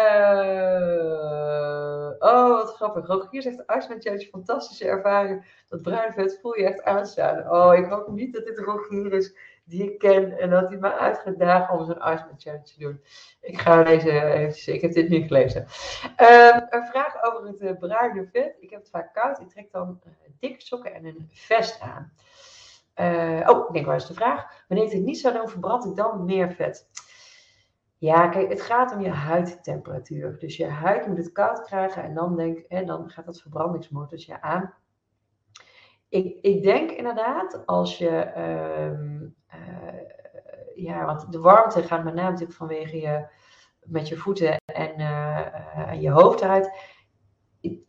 oh, wat grappig. Rogier zegt, Ars met jou fantastische ervaring. Dat bruin vet voel je echt aanstaan. Oh, ik hoop niet dat dit Rogier is die ik ken en dat hij me uit gaat dagen om zo'n met challenge te doen. Ik ga deze eventjes, ik heb dit niet gelezen. Uh, een vraag over het uh, bruine vet. Ik heb het vaak koud. Ik trek dan uh, dikke sokken en een vest aan. oh, ik denk, waar is de vraag? Wanneer ik het niet zou doen, verbrand ik dan meer vet? Ja, kijk, het gaat om je huidtemperatuur. Dus je huid moet het koud krijgen en dan, denk, hè, dan gaat dat verbrandingsmotortje aan. Ik, ik denk inderdaad, als je, um, uh, ja, want de warmte gaat met name natuurlijk vanwege je, met je voeten en, en je hoofd eruit. Ik,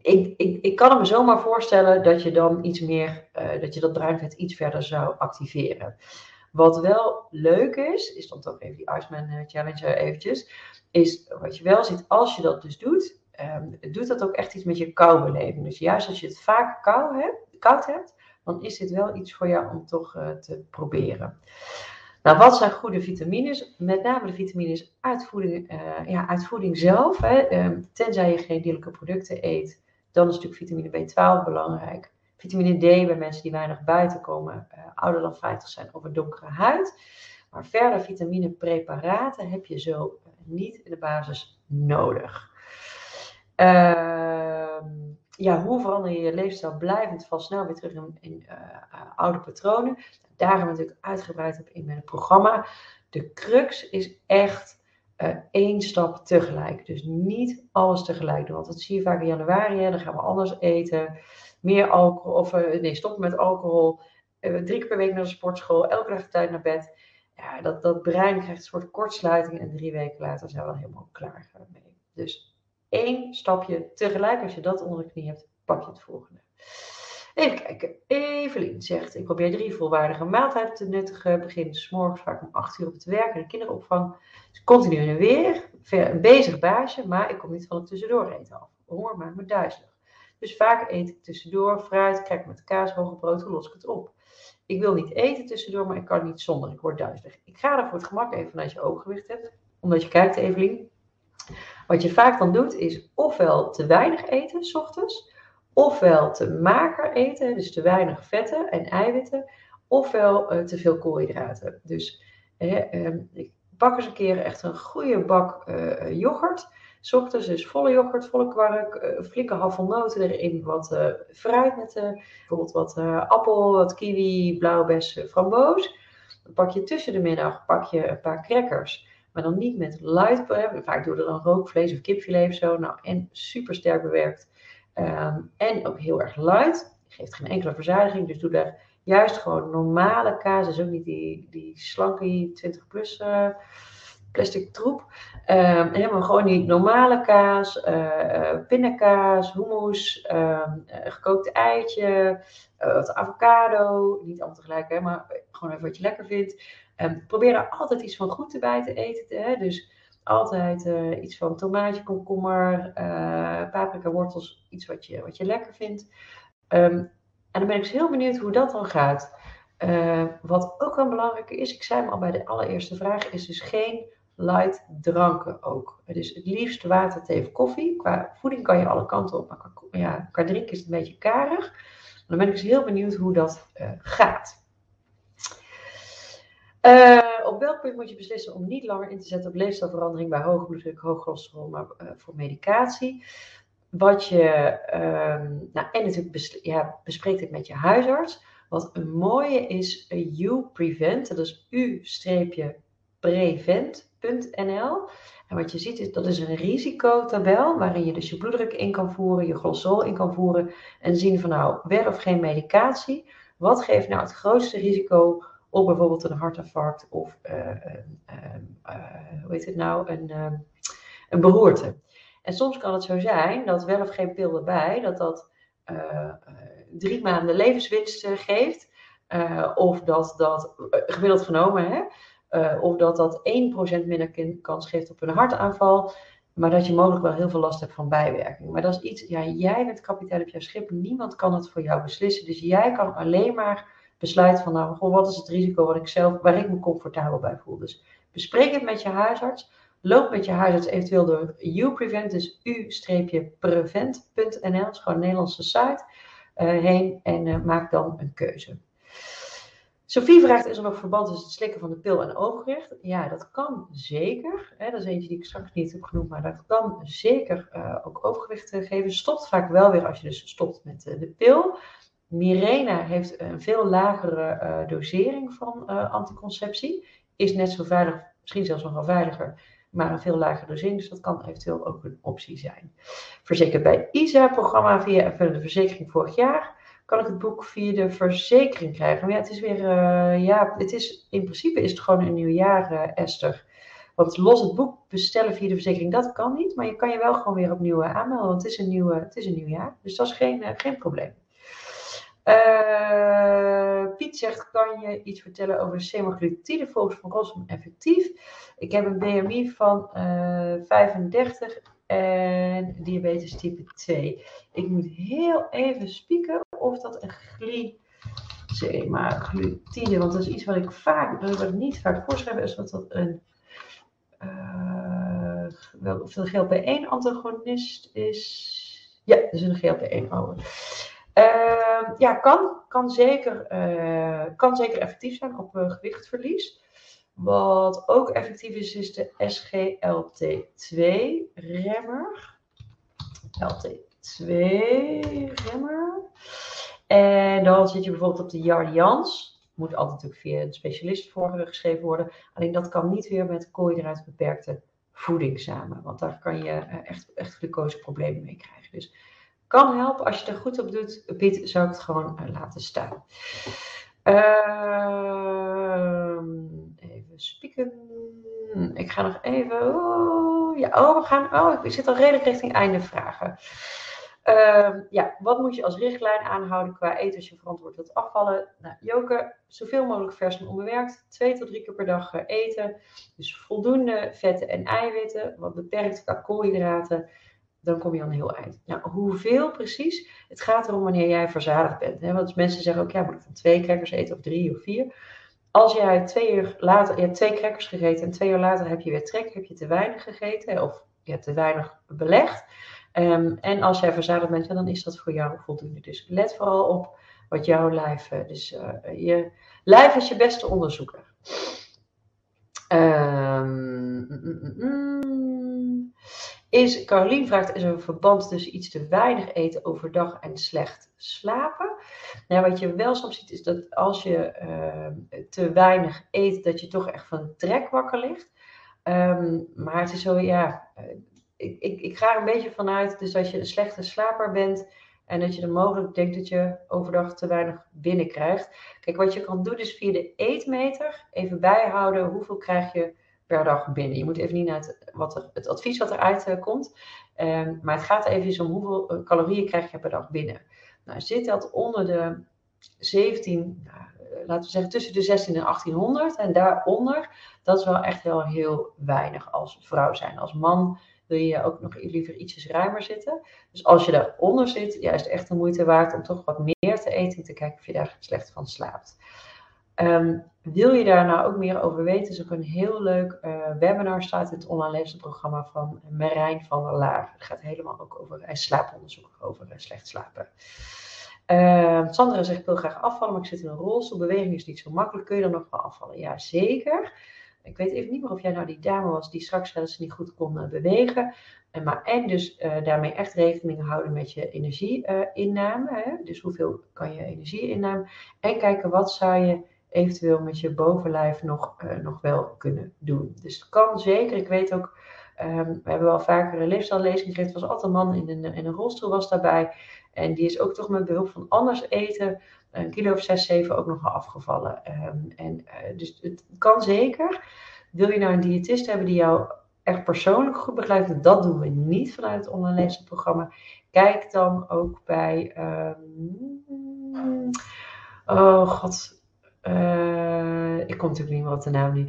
ik, ik, ik, kan me zomaar voorstellen dat je dan iets meer, dat je dat bruinvet iets verder zou activeren. Wat wel leuk is, is dan toch even die Iceman Challenge eventjes, is wat je wel ziet als je dat dus doet, um, doet dat ook echt iets met je koubeleving. Dus juist als je het vaak kou hebt, koud hebt, dan is dit wel iets voor jou om toch uh, te proberen. Nou, wat zijn goede vitamines? Met name de vitamines uit voeding, uh, ja, uit voeding zelf. Hè. Um, tenzij je geen dierlijke producten eet, dan is natuurlijk vitamine B12 belangrijk. Vitamine D bij mensen die weinig buiten komen, uh, ouder dan 50 zijn of een donkere huid. Maar verder vitaminepreparaten heb je zo niet in de basis nodig. Uh, ja, hoe verander je je leefstijl blijvend val snel weer terug in, uh, oude patronen? Daar hebben we natuurlijk uitgebreid op in mijn programma. De crux is echt uh, één stap tegelijk. Dus niet alles tegelijk doen. Want dat zie je vaak in januari. Dan gaan we anders eten. Meer alcohol. Of nee, stoppen met alcohol. drie keer per week naar de sportschool. Elke dag tijd naar bed. Ja, dat, dat brein krijgt een soort kortsluiting. En drie weken later zijn we dan helemaal klaar mee. Dus één stapje tegelijk. Als je dat onder de knie hebt, pak je het volgende. Even kijken. Evelien zegt: Ik probeer drie volwaardige maaltijden te nuttigen. Begin s morgens vaak om 8 uur op het werk in de kinderopvang. Dus continu en weer. Een bezig baasje, maar ik kom niet van het tussendoor eten af. Honger maakt me duizelig. Dus vaak eet ik tussendoor fruit, kijk met kaas, brood, los ik het op? Ik wil niet eten tussendoor, maar ik kan niet zonder. Ik word duizelig. Ik ga er voor het gemak even vanuit je ooggewicht hebt. Omdat je kijkt, Evelien. Wat je vaak dan doet, is ofwel te weinig eten, s ochtends, ofwel te mager eten, dus te weinig vetten en eiwitten, ofwel uh, te veel koolhydraten. Dus uh, ik pak eens een keer echt een goede bak uh, yoghurt. S ochtends dus volle yoghurt, volle kwark, flinke havelnoten erin, wat fruit met bijvoorbeeld wat appel, wat kiwi, blauwbes, framboos. Dan pak je tussen de middag pak je een paar crackers maar dan niet met light. Vaak doen we dan rookvlees of kipfilet zo. Nou, en super sterk bewerkt. Um, en ook heel erg light. Geeft geen enkele verzadiging. Dus doe daar juist gewoon normale kaas. Dus ook niet die, die slanke 20 plus uh, plastic troep. Um, helemaal gewoon die normale kaas. Uh, pindakaas, hummus, um, gekookt eitje. wat avocado. Niet allemaal tegelijk, hè, maar gewoon even wat je lekker vindt. Probeer er altijd iets van goed bij te eten. Hè? Dus altijd uh, iets van tomaatje, komkommer, uh, paprika, wortels. Iets wat je, wat je lekker vindt. Um, en dan ben ik dus heel benieuwd hoe dat dan gaat. Uh, wat ook een belangrijke is, ik zei me al bij de allereerste vraag, is dus geen light dranken ook. Dus het liefst water, thee of koffie. Qua voeding kan je alle kanten op, maar qua, ja, qua drinken is het een beetje karig. Dan ben ik dus heel benieuwd hoe dat gaat. Uh, op welk punt moet je beslissen om niet langer in te zetten op leefstijlverandering bij hoge bloeddruk, hoog cholesterol, maar uh, voor medicatie? Wat je, um, nou, en natuurlijk ja, bespreekt het met je huisarts. Wat een mooie is, you prevent, dat is u-prevent.nl. En wat je ziet is, dat is een risicotabel waarin je dus je bloeddruk in kan voeren, je cholesterol in kan voeren en zien van nou, wel of geen medicatie. Wat geeft nou het grootste risico op bijvoorbeeld een hartinfarct of uh, hoe heet het nou, een, ehm, een beroerte. En soms kan het zo zijn dat wel of geen pil erbij, dat dat uh, drie maanden levenswinst geeft. of dat dat, gemiddeld genomen, hè, of dat dat 1% minder kans geeft op een hartaanval. Maar dat je mogelijk wel heel veel last hebt van bijwerking. Maar dat is iets, ja, jij bent kapitein op jouw schip. Niemand kan het voor jou beslissen. Dus jij kan alleen maar besluit van nou, wat is het risico wat ik zelf, waar ik me comfortabel bij voel. Dus bespreek het met je huisarts. Loop met je huisarts eventueel door UPrevent, dus u-prevent.nl, dat is gewoon een Nederlandse site, uh, heen en uh, maak dan een keuze. Sophie vraagt, is er nog verband tussen het slikken van de pil en overgewicht? Ja, dat kan zeker. Hè, dat is eentje die ik straks niet heb genoemd, maar dat kan zeker uh, ook overgewicht geven. Stopt vaak wel weer als je dus stopt met de pil. Mirena heeft een veel lagere uh, dosering van uh, anticonceptie. Is net zo veilig, misschien zelfs nog wel veiliger, maar een veel lagere dosering. Dus dat kan eventueel ook een optie zijn. Verzekerd bij ISA-programma via de verzekering vorig jaar. Kan ik het boek via de verzekering krijgen? Maar ja, het is weer, uh, ja, het is, in principe is het gewoon een nieuw jaar, Esther. Want los het boek bestellen via de verzekering, dat kan niet. Maar je kan je wel gewoon weer opnieuw aanmelden, want het is een, nieuwe, het is een nieuw jaar. Dus dat is geen, geen probleem. Uh, Piet zegt, kan je iets vertellen over de semaglutide volgens van Rossum effectief? Ik heb een BMI van uh, 35 en diabetes type 2. Ik moet heel even spieken of dat een semaglutide, want dat is iets wat ik vaak, wat niet vaak voorschrijf, is dat dat een uh, dat een GLP-1 antagonist is. Ja, dat is een GLP-1 over. Uh, ja, kan, kan, zeker, uh, kan zeker effectief zijn op uh, gewichtverlies. Wat ook effectief is, is de SGLT2-remmer. LT2-remmer. En dan zit je bijvoorbeeld op de Jardians. Moet altijd natuurlijk via een specialist voorgeschreven worden. Alleen dat kan niet weer met koolhydraatbeperkte voeding samen. Want daar kan je echt, echt glucoseproblemen mee krijgen. Dus kan helpen. Als je er goed op doet, Piet, zou ik het gewoon uh, laten staan. Uh, even spieken. Ik ga nog even. Oh, ja, oh. Oh, ik zit al redelijk richting einde vragen. Uh, ja, wat moet je als richtlijn aanhouden qua eten als je verantwoord wilt afvallen? Nou, Joke, zoveel mogelijk vers en onbewerkt. Twee tot drie keer per dag eten. Dus voldoende vetten en eiwitten. Wat beperkt qua koolhydraten dan kom je aan heel eind. Nou, hoeveel precies? Het gaat erom wanneer jij verzadigd bent. Hè? Want mensen zeggen ook, ja, moet ik dan twee crackers eten of drie of vier? Als jij twee uur later, je hebt twee crackers gegeten en twee uur later heb je weer trek, heb je te weinig gegeten of je hebt te weinig belegd. Um, en als jij verzadigd bent, dan is dat voor jou voldoende. Dus let vooral op wat jouw lijf, uh, dus uh, je lijf is je beste onderzoeker. Um, mm, mm, mm. Is, Carolien vraagt, is er een verband tussen iets te weinig eten overdag en slecht slapen? Nou, wat je wel soms ziet is dat als je uh, te weinig eet, dat je toch echt van trek wakker ligt. Um, maar het is zo, ja, uh, ik, ik, ik ga er een beetje vanuit, dus als je een slechte slaper bent en dat je er mogelijk denkt dat je overdag te weinig binnenkrijgt. Kijk, wat je kan doen is via de eetmeter even bijhouden hoeveel krijg je per dag binnen. Je moet even niet naar het, wat het advies wat eruit uh, komt. Um, maar het gaat even om hoeveel uh, calorieën krijg je per dag binnen. Nou, zit dat onder de 17, nou, uh, laten we zeggen tussen de 16 en 1800 en daaronder, dat is wel echt wel heel weinig als vrouw zijn. Als man wil je ook nog liever ietsjes ruimer zitten. Dus als je daaronder zit, ja, is echt de moeite waard om toch wat meer te eten, te kijken of je daar slecht van slaapt. Um, wil je daar nou ook meer over weten, is ook een heel leuk uh, webinar staat in het online leesprogramma van Marijn van der Laar. Het gaat helemaal ook over uh, slaaponderzoek, over uh, slecht slapen. Uh, Sandra zegt, ik wil graag afvallen, maar ik zit in een rolstoel. Beweging is niet zo makkelijk. Kun je dan nog wel afvallen? Ja, zeker. Ik weet even niet meer of jij nou die dame was die straks wel eens niet goed kon bewegen. En, maar, en dus daarmee echt rekening houden met je energieinname. dus hoeveel kan je energie innemen? En kijken wat zou je eventueel met je bovenlijf nog, uh, nog wel kunnen doen. Dus het kan zeker. Ik weet ook, um, we hebben wel vaker een leefstijllezing gegeven. Er was altijd een man in een, in een rolstoel was daarbij. En die is ook toch met behulp van anders eten, een kilo of 6, 7 ook nog afgevallen. Um, en, uh, dus het kan zeker. Wil je nou een diëtist hebben die jou echt persoonlijk goed begeleidt, dat doen we niet vanuit het online leefstijlprogramma. Kijk dan ook bij. Um, oh god, uh, ik kom natuurlijk niet meer op de naam nu.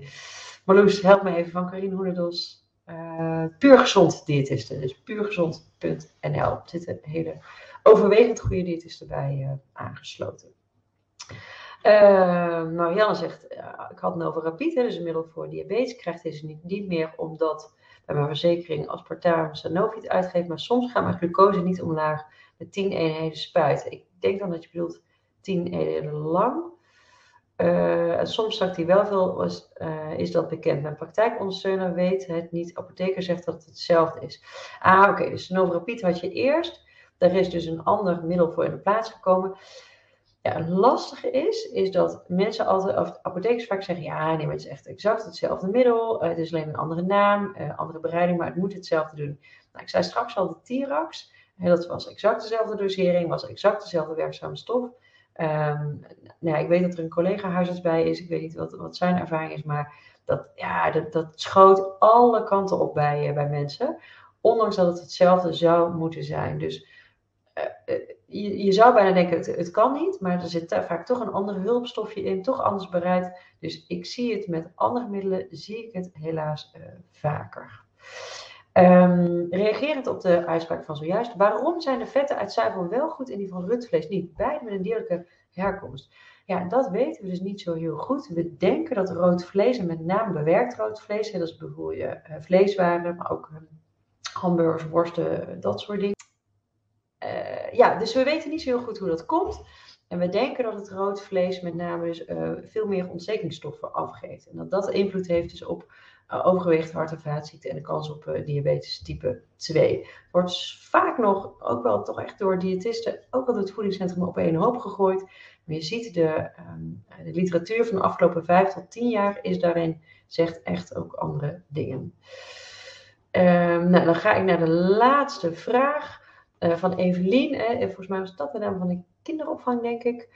Marloes, help me even van Karine Hoenedos. Uh, puur gezond diëtisten. Dus puurgezond.nl. Er zitten hele overwegend goede diëtisten bij uh, aangesloten. nou, Janne zegt, ik had over rapide, dus een middel voor diabetes. Ik krijg deze niet, meer omdat bij mijn verzekering aspartaam Sanofi uitgeeft. Maar soms gaat mijn glucose niet omlaag met 10 eenheden spuiten. Ik denk dan dat je bedoelt 10 eenheden lang. Uh, soms zakt hij wel veel, was, uh, is dat bekend. Mijn praktijkondersteuner weet het niet. Apotheker zegt dat het hetzelfde is. Ah, oké. Okay, dus Novorapid had je eerst. Daar is dus een ander middel voor in de plaats gekomen. Ja, het lastige is, is dat mensen altijd, of apothekers vaak zeggen, ja, nee, maar het is echt exact hetzelfde middel. Uh, het is alleen een andere naam, andere bereiding, maar het moet hetzelfde doen. Nou, ik zei straks al de Tirax. dat was exact dezelfde dosering, was exact dezelfde werkzame stof. Um, nou, ik weet dat er een collega huisarts bij is. Ik weet niet wat, wat zijn ervaring is, maar dat, ja, dat, dat schoot alle kanten op bij, bij mensen. Ondanks dat het hetzelfde zou moeten zijn. Dus je, je, zou bijna denken, het, het, kan niet, maar er zit vaak toch een ander hulpstofje in, toch anders bereid. Dus ik zie het met andere middelen, zie ik het helaas vaker. Um, reagerend op de uitspraak van zojuist, waarom zijn de vetten uit zuivel wel goed en die van rundvlees niet? Beide met een dierlijke herkomst. Ja, dat weten we dus niet zo heel goed. We denken dat rood vlees, en met name bewerkt rood vlees, dat is bijvoorbeeld uh, vleeswaren, maar ook um, hamburgers, worsten, dat soort dingen. Uh, ja, dus we weten niet zo heel goed hoe dat komt. En we denken dat het rood vlees met name dus, uh, veel meer ontstekingsstoffen afgeeft. En dat dat invloed heeft dus op overgewicht, hart- en vaatziekten en de kans op uh, diabetes type 2. Het wordt vaak nog, ook wel toch echt door diëtisten, ook wel door het voedingscentrum op één hoop gegooid. Maar je ziet de, um, de literatuur van de afgelopen 5 tot 10 jaar is daarin, zegt echt ook andere dingen. Um, nou, dan ga ik naar de laatste vraag. Uh, van Evelien. Hè. Volgens mij was dat de naam van de kinderopvang, denk ik.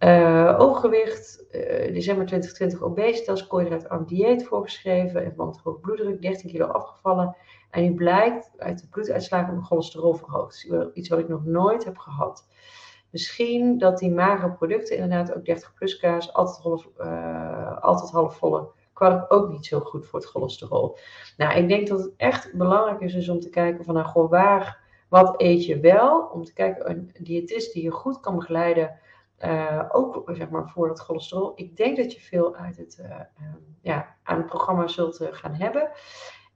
Uh, overgewicht, uh, december 2020 obesitas, koolhydraatarm dieet voorgeschreven. En verband hoog bloeddruk, 13 kilo afgevallen. En nu blijkt uit de bloeduitslagen mijn cholesterol verhoogd. Iets wat ik nog nooit heb gehad. Misschien dat die magere producten, inderdaad ook 30 plus kaas, altijd, half, uh, altijd halfvolle kwark ook niet zo goed voor het cholesterol. Nou, ik denk dat het echt belangrijk is dus om te kijken van nou, waar wat eet je wel? Om te kijken, een diëtist die je goed kan begeleiden, uh, ook zeg maar voor het cholesterol. Ik denk dat je veel uit het, uh, um, ja, aan het programma zult uh, gaan hebben.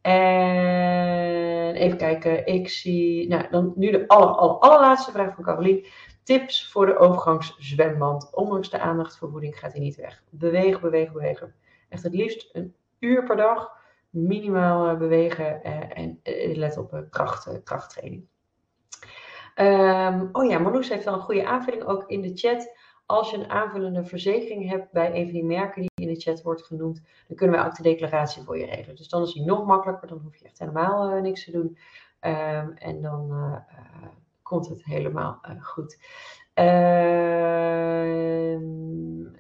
En even kijken, ik zie, nou dan nu de aller, aller, allerlaatste vraag van Carolien. Tips voor de overgangszwemband. Ondanks de aandacht voor gaat hij niet weg. Bewegen, bewegen, bewegen. Echt het liefst een uur per dag minimaal bewegen en let op kracht, krachttraining. Um, oh ja, Marloes heeft wel een goede aanvulling ook in de chat. Als je een aanvullende verzekering hebt bij een van die merken die in de chat wordt genoemd, dan kunnen wij ook de declaratie voor je regelen. Dus dan is die nog makkelijker, dan hoef je echt helemaal uh, niks te doen. Um, en dan uh, komt het helemaal goed. Um,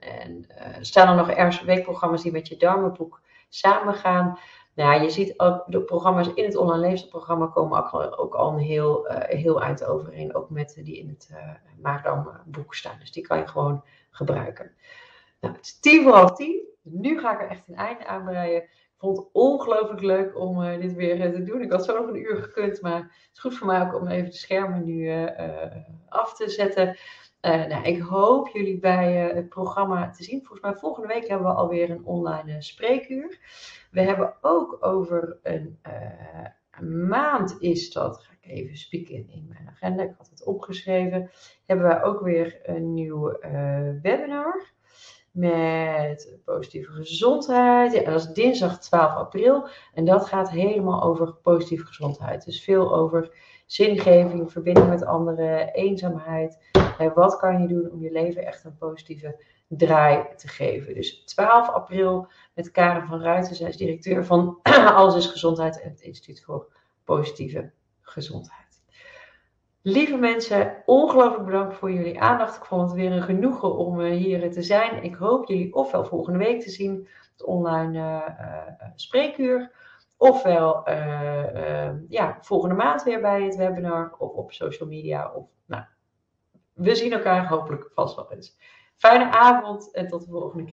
en staan er nog ergens weekprogramma's die met je darmenboek samengaan? Nou ja, je ziet ook de programma's in het online leefstijlprogramma komen ook al, heel, uh, heel eind overeen. Ook met die in het uh, Maagdam-boek staan. Dus die kan je gewoon gebruiken. Nou, het is tien voor half tien. Nu ga ik er echt een einde aan breien. Ik vond het ongelooflijk leuk om uh, dit weer te doen. Ik had zo nog een uur gekund, maar het is goed voor mij ook om even de schermen nu af te zetten. Nou, ik hoop jullie bij het programma te zien. Volgens mij volgende week hebben we alweer een online spreekuur. We hebben ook over een maand is dat, ga ik even spieken in mijn agenda, ik had het opgeschreven, hebben wij ook weer een nieuw webinar met positieve gezondheid. Ja, dat is dinsdag 12 april en dat gaat helemaal over positieve gezondheid. Dus veel over zingeving, verbinding met anderen, eenzaamheid. Uh, wat kan je doen om je leven echt een positieve draai te geven. Dus 12 april met Karen van Ruiten. Zij is directeur van Alles is Gezondheid en het Instituut voor Positieve Gezondheid. Lieve mensen, ongelooflijk bedankt voor jullie aandacht. Ik vond het weer een genoegen om uh, hier te zijn. Ik hoop jullie ofwel volgende week te zien, het online uh, spreekuur, ofwel ja, volgende maand weer bij het webinar of op social media. Of, nou, we zien elkaar hopelijk vast wel eens. Fijne avond en tot de volgende keer.